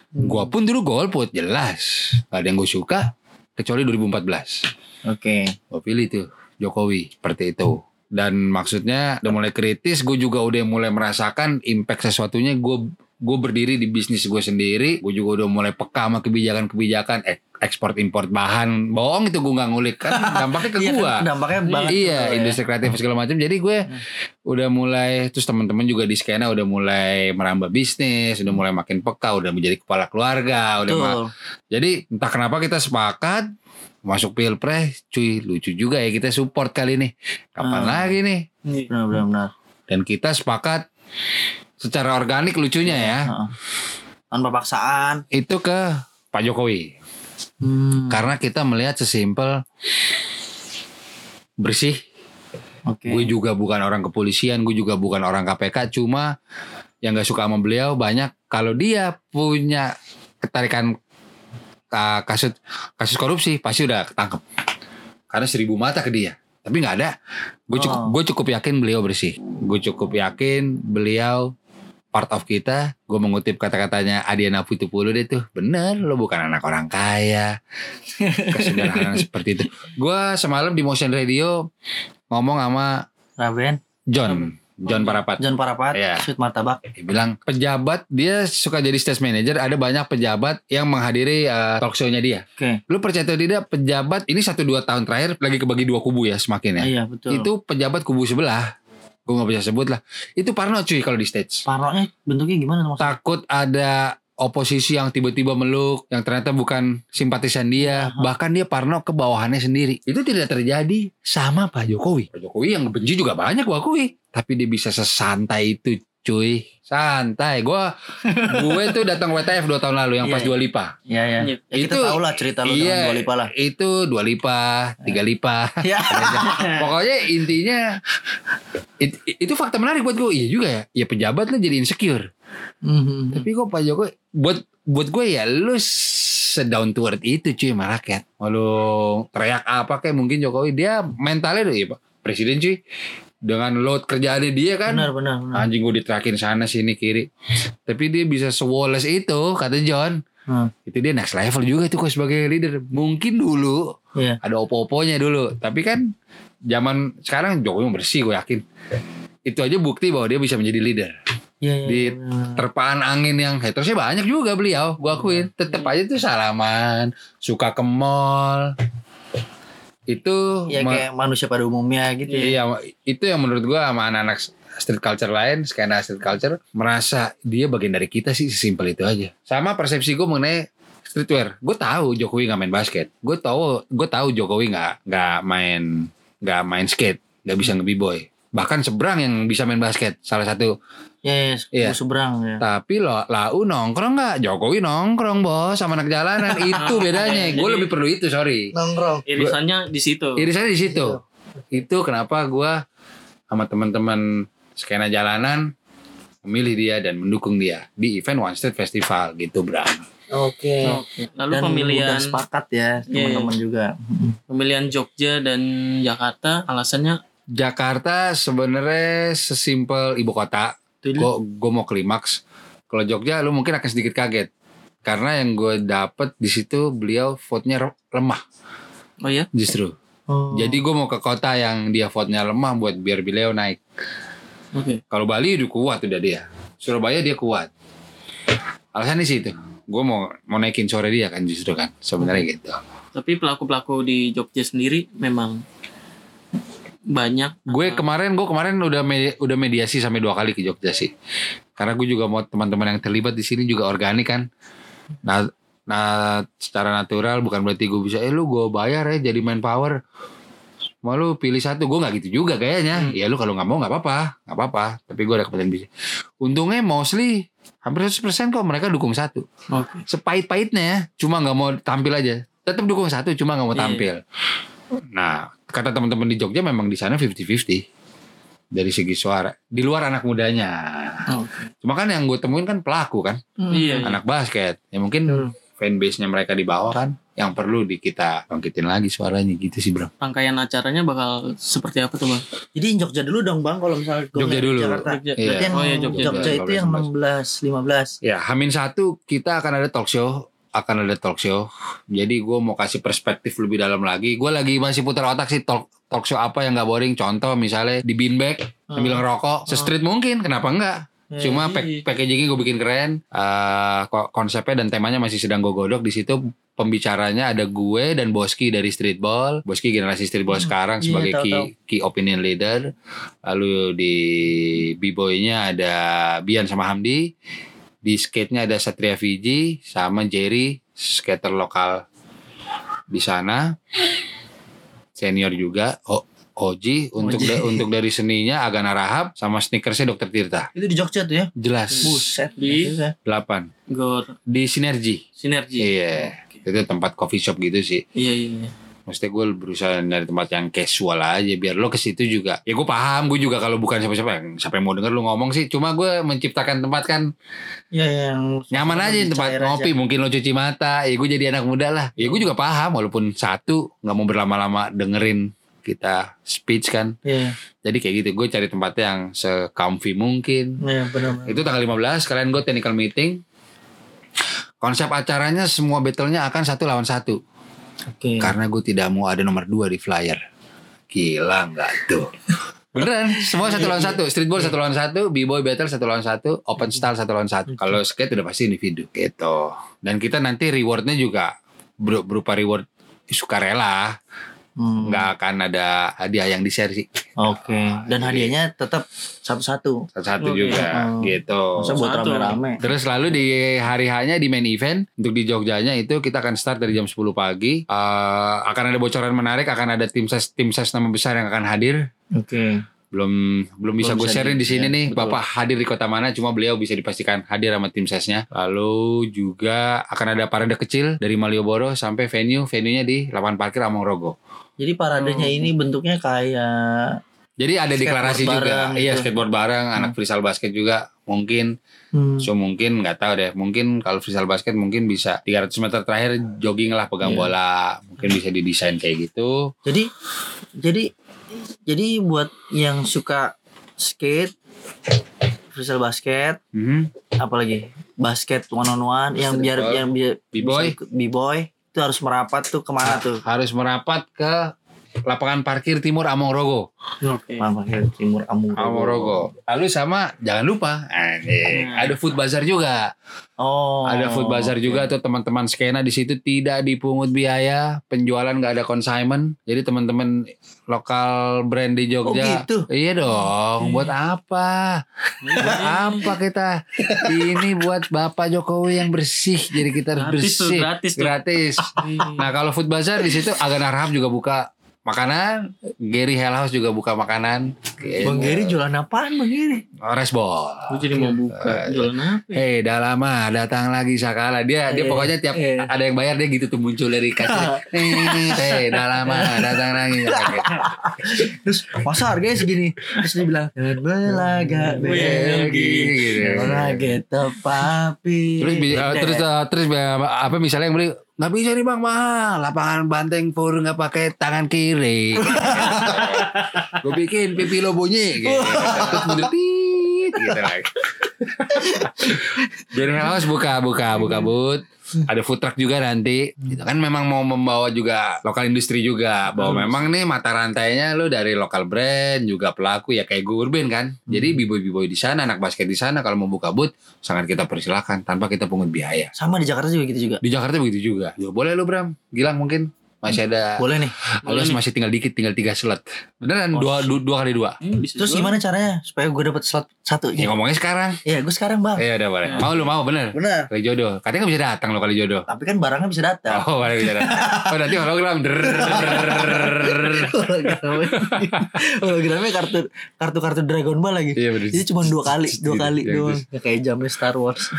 Gue pun dulu golput, jelas. Gak ada yang gue suka. Kecuali 2014 Oke. gue pilih tuh Jokowi seperti itu dan maksudnya udah mulai kritis gue juga udah mulai merasakan impact sesuatunya. Gue gue berdiri di bisnis gue sendiri. Gue juga udah mulai peka sama kebijakan-kebijakan. Eh, ekspor import bahan. Bohong itu gue nggak ngulik. Kan dampaknya ke Iya gue kan, dampaknya banget. iya ya. industri kreatif segala macam. Jadi gue udah mulai terus teman-teman juga di skena udah mulai merambah bisnis udah mulai makin peka udah menjadi kepala keluarga udah ma- jadi entah kenapa kita sepakat masuk pilpres, cuy lucu juga ya kita support kali ini. Kapan Ah. lagi nih? Benar, benar, benar. Dan kita sepakat secara organik lucunya ya Heeh. Tanpa paksaan. itu ke Pak Jokowi Hmm. karena kita melihat sesimpel bersih. Oke. Gue juga bukan orang kepolisian, gue juga bukan orang KPK, cuma yang gak suka sama beliau banyak kalau dia punya ketarikan ka- kasus kasus korupsi pasti udah ketangkep. Karena seribu mata ke dia. Tapi nggak ada. Gue cukup Oh. gue cukup yakin beliau bersih. Gue cukup yakin beliau part of kita. Gue mengutip kata-katanya Adiana Putupulu deh tuh. Bener lo bukan anak orang kaya. Kesederhanaan [LAUGHS] seperti itu. Gue semalam di Motion Radio ngomong sama Raben. John John Parapat John Parapat. Iya. Sweet martabak. dia bilang pejabat dia suka jadi stage manager ada banyak pejabat yang menghadiri uh, talk show-nya dia Oke. lu percaya atau tidak pejabat ini satu dua tahun terakhir lagi kebagi dua kubu ya semakin ya Iya, betul. itu pejabat kubu sebelah gue nggak bisa sebut lah itu parno cuy kalau di stage Paroknya bentuknya gimana maksudnya? takut ada oposisi yang tiba-tiba meluk yang ternyata bukan simpatisan dia bahkan dia parno ke bawahannya sendiri. Itu tidak terjadi sama Pak Jokowi. Pak Jokowi yang benci juga banyak gue akui tapi dia bisa sesantai itu cuy. Santai. Gua gue tuh datang WTF 2 tahun lalu yang pas Iya, Dua Lipa. Iya ya. Iya. Ya, kita tahu lah cerita lu iya, Dua Lipa lah. Itu Dua Lipa, Tiga Lipa. Ya. [LAUGHS] Pokoknya intinya it- itu fakta menarik buat gue. Iya juga ya. Ya pejabat lu jadi insecure. Mhm. Tapi kok Pak Jokowi buat buat gue ya lu sedown to earth itu cuy sama rakyat. Walau teriak apa kayak mungkin Jokowi dia mentalnya tuh ya Pak Presiden cuy dengan load kerjaannya dia kan Benar benar benar. anjing gue diterakin sana sini kiri tapi dia bisa sewoles itu kata John Hmm. itu dia next level juga tuh kok sebagai leader mungkin dulu Iya. ada opo-oponya dulu tapi kan zaman sekarang Jokowi bersih gue yakin itu aja bukti bahwa dia bisa menjadi leader Iya iya. di benar. terpaan angin yang hatersnya banyak juga beliau gue akuin tetep aja tuh salaman suka ke mall itu Ya ma- kayak manusia pada umumnya gitu ya. iya itu yang menurut gue sama anak-anak street culture lain skena street culture merasa dia bagian dari kita sih simpel itu aja. Sama persepsi gue mengenai streetwear. Gue tahu Jokowi nggak main basket. Gue tahu gue tahu Jokowi nggak nggak main nggak main skate nggak bisa nge-b-boy bahkan seberang yang bisa main basket salah satu Iya, Iya. iya. seberang ya. Tapi lo lau nongkrong nggak? Jokowi nongkrong bos sama anak jalanan [LAUGHS] itu bedanya. Gue lebih perlu itu sorry. Nongkrong. Irisannya di situ. Irisannya di situ. Itu kenapa gue sama teman-teman skena jalanan memilih dia dan mendukung dia di event One Street Festival gitu Bram. Oke. Oke. Lalu Dan pemilihan udah sepakat ya Iya, teman-teman juga. pemilihan Jogja dan Jakarta alasannya Jakarta sebenarnya sesimpel ibu kota. Gue gue mau klimaks. Kalau Jogja lu mungkin akan sedikit kaget karena yang gue dapet di situ beliau vote-nya lemah oh ya justru. Oh. Jadi gue mau ke kota yang dia vote-nya lemah buat biar beliau naik. oke Kalau Bali udah kuat udah dia. Surabaya dia kuat. Alasannya sih itu. Gue mau mau naikin sore dia kan justru kan sebenarnya gitu. tapi pelaku pelaku di Jogja sendiri memang banyak Gue kemarin gue kemarin udah me- udah mediasi sampai dua kali ke Jogja sih. Karena gue juga mau teman-teman yang terlibat di sini juga organik kan. Nah, nah secara natural bukan berarti gue bisa eh lu gue bayar ya jadi manpower. Mau lu pilih satu gue nggak gitu juga kayaknya. Ya lu kalau nggak mau nggak apa-apa, nggak apa-apa. Tapi gue ada kepentingan bisa. Untungnya mostly hampir 100% kok mereka dukung satu. oke Sepahit-pahitnya ya, cuma nggak mau tampil aja. Tetap dukung satu, cuma nggak mau Iya. tampil. Nah, kata teman-teman di Jogja memang di sana 50-50 dari segi suara. Di luar anak mudanya. oke Cuma kan yang gue temuin kan pelaku kan, iya iya. anak basket. Ya mungkin Hmm. fanbase-nya mereka di bawah kan, yang perlu di kita bangkitin lagi suaranya gitu sih bro. rangkaian acaranya bakal seperti apa tuh bang Jadi Jogja dulu dong Bang kalau misalnya Jogja dulu. Jakarta. Jogja. Iya. Yang oh ya Jogja, Jogja, itu yang 16 15. Ya, Hamin satu kita akan ada talk show akan ada talk show. Jadi gue mau kasih perspektif lebih dalam lagi. Gue lagi masih putar otak sih talk talk show apa yang nggak boring. Contoh misalnya di beanbag sambil ngerokok, se-street mungkin. Kenapa enggak? Ya, Cuma iya. pack- packagingnya gue bikin keren. Eh, kok konsepnya dan temanya masih sedang gue godok di situ. Pembicaranya ada gue dan Boski dari Streetball. Boski generasi Streetball sekarang iya, sebagai tahu, key, tahu. key opinion leader. Lalu di B-boy-nya ada Bian sama Hamdi. Di skate-nya ada Satria Fiji sama Jerry, skater lokal di sana. Senior juga. Oh, Oji untuk Oji. da- untuk dari seninya Agana Rahab sama sneakersnya Dokter Tirta. Itu di Jogja tuh ya. Jelas. Buset. Di-. 8 Gor di Sinergi. sinergi Iya. Itu tempat coffee shop gitu sih. iya iya iya. Maksudnya gue berusaha nyari tempat yang casual aja biar lo ke situ juga. Ya gue paham, gue juga kalau bukan siapa-siapa yang siapa yang mau denger lu ngomong sih. Cuma gue menciptakan tempat kan Iya yang nyaman aja tempat ngopi. aja. Mungkin lo cuci mata. Ya gue jadi anak muda lah. Ya gue juga paham walaupun satu nggak mau berlama-lama dengerin kita speech kan. Iya, Jadi kayak gitu. Gue cari tempatnya yang se-comfy mungkin. iya benar. Itu tanggal 15 kalian gue technical meeting. Konsep acaranya semua battle-nya akan satu lawan satu. Oke. Karena gue tidak mau ada nomor dua di flyer. Gila nggak tuh? [LAUGHS] Beneran, semua satu lawan satu. Streetball satu lawan satu, b-boy battle satu lawan satu, open style satu lawan satu. Kalau skate udah pasti individu gitu. Dan kita nanti rewardnya juga ber- berupa reward sukarela. Hmm. Nggak akan ada hadiah yang di-share sih. Oke. [LAUGHS] Dan hadiahnya tetap satu-satu. Satu-satu Oke. juga Oh. gitu. Masa buat Satu. rame-rame. Terus lalu di hari hanya di main event untuk di Jogjanya itu kita akan start dari jam 10 pagi. Eh, akan ada bocoran menarik, akan ada tim ses tim ses nama besar yang akan hadir. Oke. Belum belum bisa Belum gue bisa share di- sini ya, nih betul. bapak hadir di kota mana. Cuma beliau bisa dipastikan hadir sama tim sesnya. Lalu juga akan ada parade kecil dari Malioboro sampai venue. Venue nya di lapangan parkir Among Rogo. Jadi paradenya ini bentuknya kayak jadi ada Skateboard deklarasi juga. iya gitu. skateboard bareng anak freestyle basket juga. Mungkin. Hmm, so mungkin nggak tahu deh. Mungkin kalau freestyle basket mungkin bisa 300 meter terakhir jogging lah pegang Iya. bola. Mungkin bisa didesain kayak gitu. Jadi jadi jadi buat yang suka skate freestyle basket Mhm. apalagi basket one on one yang biar yang biar B-boy. b-boy itu harus merapat tuh ke mana tuh harus merapat ke lapangan parkir timur Among Rogo Oke. Mama Timur Amung Amorogo. Lalu sama jangan lupa anjing, ada food bazar juga. Oh. ada food bazar oke. juga tuh teman-teman skena di situ tidak dipungut biaya, penjualan nggak ada consignment. Jadi teman-teman lokal brand di Jogja. Oh, gitu? Iya dong, buat apa? buat apa kita? Ini buat Bapak Jokowi yang bersih. Jadi kita harus Gratis tuh, bersih. gratis tuh. Gratis. Nah, kalau food bazar di situ Agan Arham juga buka makanan, Gary Hell House juga buka makanan. Bang Giri jualan apaan Bang Giri? Oh, Resbol. Gue jadi mau buka jualan apa? ya? Hei, dah lama datang lagi Sakala. Dia dia Eh, pokoknya tiap eh. ada yang bayar dia gitu tuh muncul dari kaca. Hei, dah lama datang lagi. [LAUGHS] Terus masa harganya segini? Terus dia bilang belaga [LAUGHS] Belgi, gitu. belaga tepapi. Terus bi- eh, terus eh, terus eh, apa misalnya yang beli nggak bisa nih bang mahal. Lapangan banteng pur nggak pakai tangan kiri. [LAUGHS] Gue bikin pipi lo bunyi gitu. terus gitu lagi jadi house buka buka buka but. Ada food truck juga nanti. Gitu kan memang mau membawa juga lokal industri juga. Bahwa memang nih mata rantainya lo dari lokal brand juga pelaku ya kayak gue Urban kan. Jadi biboy biboy di sana anak basket di sana kalau mau buka but sangat kita persilahkan tanpa kita pungut biaya. Sama di Jakarta juga gitu juga. di Jakarta begitu juga. Ya, boleh lu Bram, Gilang mungkin masih ada. Boleh nih. Alias masih tinggal dikit, tinggal tiga slot. Beneran dua, dua dua kali dua. Hmm, bisa Terus juga. gimana caranya supaya gue dapet slot satu? Ya ngomongnya sekarang. Iya, gue sekarang bang. Iya udah boleh. Mau lu mau bener. Benar. Kali jodoh. Katanya nggak bisa datang lo kali jodoh. Tapi kan barangnya bisa datang. Oh, boleh bisa datang. Oh, nanti hologram. Hologramnya, kartu kartu kartu Dragon Ball lagi. Iya, bener. Itu cuma dua kali, dua Gitu, kali doang. Ya, kayak jamnya Star Wars.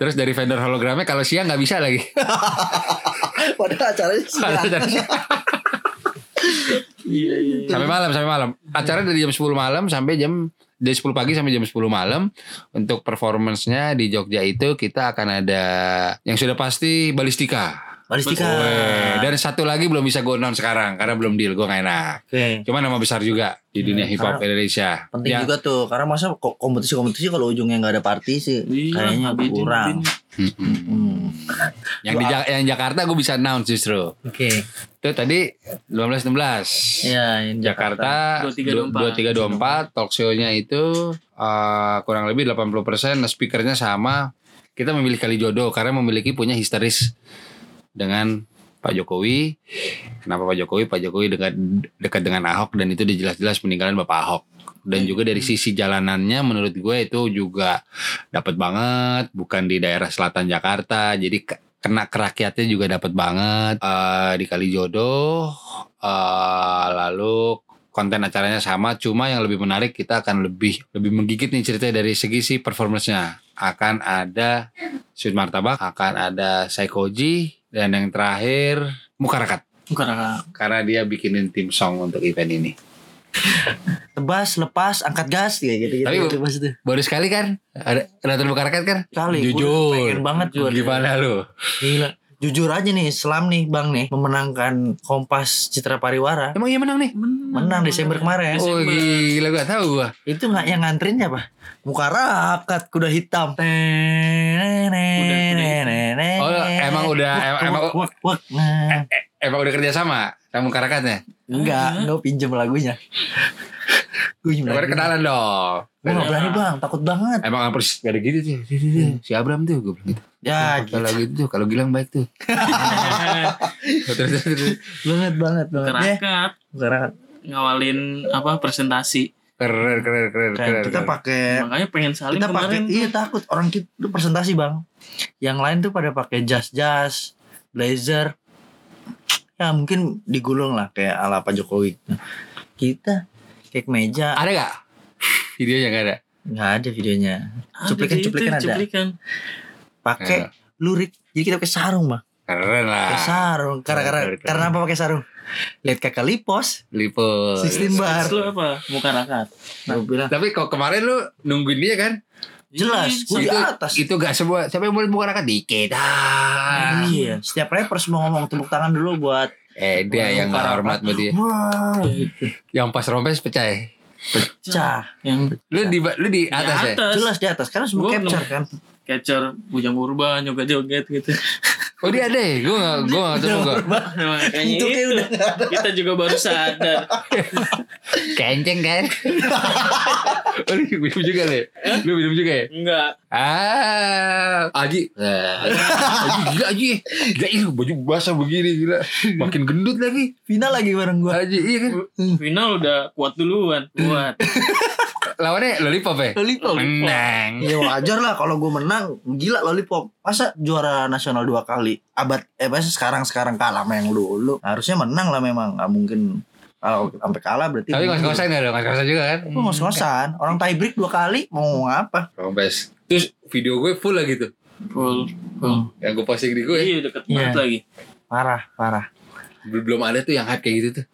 Terus dari vendor hologramnya kalau siang nggak bisa lagi. [LAUGHS] Padahal acaranya [LAUGHS] sih. Iya, iya, iya. sampai malam sampai malam. Acara dari jam 10 malam sampai jam dari 10 pagi sampai jam 10 malam untuk performance-nya di Jogja itu kita akan ada yang sudah pasti balistika. Balistika. Weh, Dan satu lagi belum bisa gue announce sekarang karena belum deal gue gak enak. Oke. Cuma nama besar juga di dunia hip hop karena Indonesia. Penting Ya, juga tuh karena masa ko- kompetisi-kompetisi kalau ujungnya nggak ada party sih Iya, kayaknya kurang. Hmm. Yang di Ja- yang Jakarta gue bisa announce justru. Oke. Itu tadi 15 16. Ya, ini Jakarta 2324 2324. talk show-nya itu eh, kurang lebih 80% speakernya sama. Kita memilih kali jodoh karena memiliki punya historis dengan Pak Jokowi. Kenapa Pak Jokowi? Pak Jokowi dekat dekat dengan Ahok dan itu dijelas-jelas peninggalan Bapak Ahok. Dan juga dari sisi jalanannya menurut gue itu juga dapat banget bukan di daerah selatan Jakarta. Jadi ke- kena ke rakyatnya juga dapat banget Eh, di Kalijodo eh lalu konten acaranya sama cuma yang lebih menarik kita akan lebih lebih menggigit nih ceritanya dari segi si performance-nya akan ada Sweet Martabak akan ada Saikoji dan yang terakhir Mukarakat Bukan kakak. karena dia bikinin tim song untuk event ini [LAUGHS] Tebas, lepas, angkat gas kayak gitu gitu. Tapi- tebas itu. baru sekali kan ada nonton Mukarakat kan Kali jujur pengen banget gua. gimana lu Gila. Jujur aja nih, Islam nih Bang nih memenangkan Kompas Citra Pariwara. emang iya menang nih Menang Desember kemarin. oh gila gua tahu gua Itu nggak yang nganterin siapa? Muka rakat kuda hitam. Oh, emang udah- em- emang- Wak, wak, wak. Nah. emang udah kerja sama sama Mukarakatnya Enggak, gue pinjem lagunya. Gue lagunya. kenalan dong Gue gak berani bang, takut banget. Emang apa sih gak ada gitu dia. Si Abram tuh gue bilang gitu. Ya, Kalau gitu tuh, kalau Gilang baik tuh. [LAUGHS] banget banget banget. Ya, Kerakat kerakat. ngawalin apa presentasi. Keren, keren, keren, keren. kita keren. pakai Makanya pengen saling kita pakai kemarin. iya takut orang kita itu presentasi bang yang lain tuh pada pakai jas jas blazer ya mungkin digulung lah kayak ala Pak Jokowi kita kayak meja Ada gak? Videonya gak ada. nggak ada videonya cuplikan cuplikan ada cuplikan. pakai lurik jadi kita pakai sarung bang Keren lah. sarung karena karena karena apa pakai sarung lihat kakak lipos Liput. 16 bar lu apa? Muka rakat. bilang Tapi kok kemarin lu nungguin dia kan? jelas Iya, gue di itu, atas Itu gak semua. Siapa yang boleh bukan akan dikit. Ah. iya setiap rappers mau ngomong tepuk tangan dulu buat Eh dia Wah, yang gak hormat sama dia. wah Yang pas rompes pecah ya? pecah Yang Lu di lu di atas ya? atas. jelas di atas karena semua Gua capture kan Catcher bujang urban juga joget gitu. Oh dia ada ya? Gue gak, gue gak tahu gue. Makanya Itu itu, kayak udah kita juga baru sadar. [LAUGHS] Kenceng kan? oh lu minum juga deh? Lu minum juga ya? Enggak. Ah, Aji. Aji gila Aji. Gila ini baju basah begini gila. Makin gendut lagi. final lagi bareng gue Aji iya kan? Final udah kuat duluan. Kuat. [LAUGHS] Lawannya lollipop ya? Lollipop. Menang. Ya wajar lah kalau gue menang Gila lollipop Masa juara nasional dua kali Abad Eh masa sekarang-sekarang kalah sama yang dulu Harusnya menang lah memang Gak mungkin Kalau sampai kalah berarti Tapi ngos-ngosan gak ada? Ngos-ngosan juga kan? Gue ngos-ngosan Orang tie break dua kali Mau ngomong apa Rompes. Terus video gue full lah gitu. Full. Full. Yang gue posting di gue. Iya deket banget Iya. lagi. Parah Parah Belum ada tuh yang hype kayak gitu tuh.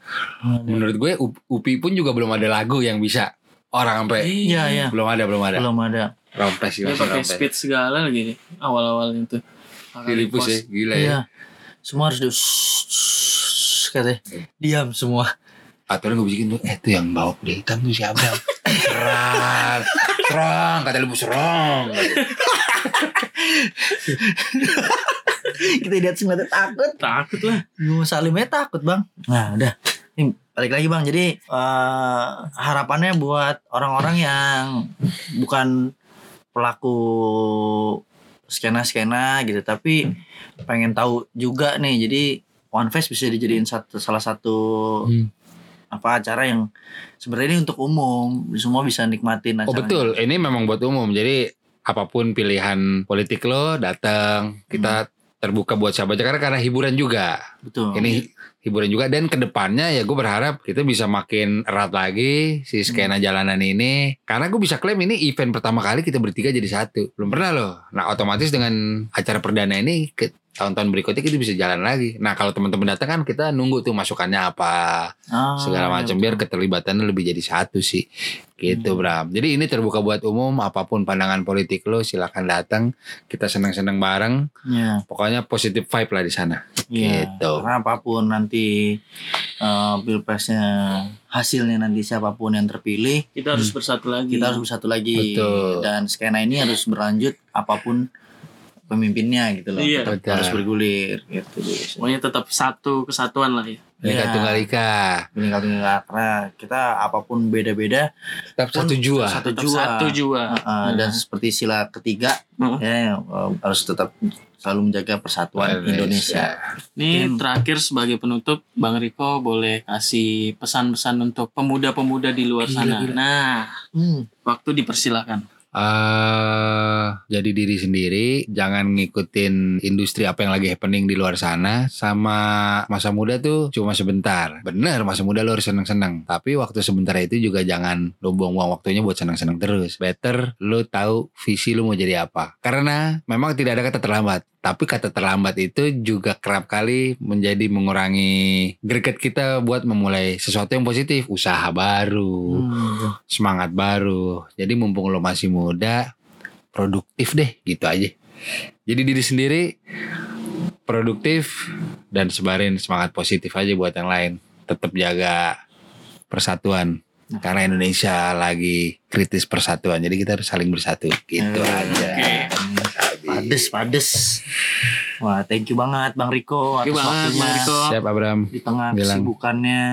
Menurut gue Upi pun juga belum ada lagu yang bisa orang sampai Iya iya belum ada belum ada. Belum ada Rompes Dia pakai speed segala lagi. Awal-awal itu. Filipus ya, gila ya. Iya Semua harus di Katanya Diam semua Atau gue bisikin tuh, eh tuh yang bawa kuda hitam tuh siapa? [LAUGHS] serang, serang, kata lu serang. Kita lihat semua takut Takut lah. Gue Salimnya takut bang Nah udah Ini balik lagi bang. Jadi eh, harapannya buat orang-orang yang Bukan pelaku skena-skena gitu Tapi pengen tahu juga nih. Jadi One Face bisa dijadiin satu salah satu Hmm. apa acara yang sebenarnya ini untuk umum. Semua bisa nikmatin Oh acaranya. betul, ini memang buat umum. Jadi apa pun pilihan politik lo datang, kita terbuka buat siapa aja. Karena karena hiburan juga. betul. Ini hiburan juga. Dan ke depannya ya gue berharap kita bisa makin erat lagi si skena jalanan ini. Karena gue bisa klaim ini event pertama kali kita bertiga jadi satu. Belum pernah loh. Nah otomatis dengan acara perdana ini ke tahun-tahun berikutnya kita bisa jalan lagi. Nah kalau teman-teman datang kan kita nunggu tuh masukannya apa Ah, segala macam biar keterlibatannya lebih jadi satu sih. Gitu Bram. Jadi ini terbuka buat umum apa pun pandangan politik lo silakan datang. Kita senang-senang bareng. Ya. Pokoknya positif vibe lah di sana. Iya, Gitu. karena apa pun nanti eh, pilpresnya hasilnya nanti siapa pun yang terpilih Kita harus bersatu lagi. kita harus bersatu lagi. Betul. dan skena ini harus berlanjut apa pun pemimpinnya gitu loh Iya. Tetap Betul. harus bergulir gitu Pokoknya tetap satu kesatuan lah ya. Mereka Iya. Tunggal Ika meninggal tunggal karena kita apa pun beda-beda tetap satu jua satu jua satu jua. Eh, eh, dan seperti sila ketiga Hmm. ya eh, harus tetap selalu menjaga persatuan Indonesia. Ini Mungkin- terakhir sebagai penutup, Bang Riko boleh kasih pesan-pesan untuk pemuda-pemuda di luar Gila, sana. gila. Nah, Hmm. waktu dipersilakan. Eh jadi diri sendiri, jangan ngikutin industri apa yang lagi happening di luar sana. Sama masa muda tuh cuma sebentar. Bener, masa muda lo harus seneng-seneng. Tapi waktu sebentar itu juga jangan lo buang-buang waktunya buat seneng-seneng terus. Better lo tahu visi lo mau jadi apa. Karena memang tidak ada kata terlambat. Tapi kata terlambat itu juga kerap kali menjadi mengurangi greget kita buat memulai sesuatu yang positif, usaha baru, Hmm. semangat baru. Jadi mumpung lo masih muda, produktif deh gitu aja. Jadi diri sendiri produktif dan sebarin semangat positif aja buat yang lain. Tetap jaga persatuan. Karena Indonesia lagi kritis persatuan, jadi kita harus saling bersatu. Gitu Eh, aja. Pades, pades. Wah, thank you banget Bang Riko Thank you atas banget, waktunya Bang Riko. Siap Abram. di tengah Bilang. kesibukannya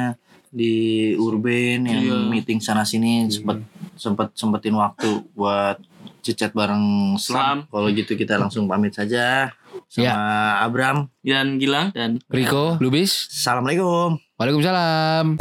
di Urban yang Iya. meeting sana sini sempet sempet sempetin waktu buat cicat bareng Slam. Slam. Kalau gitu kita langsung pamit saja sama Ya. Abram. Dan Gilang dan Riko, Lubis, Assalamualaikum. Waalaikumsalam.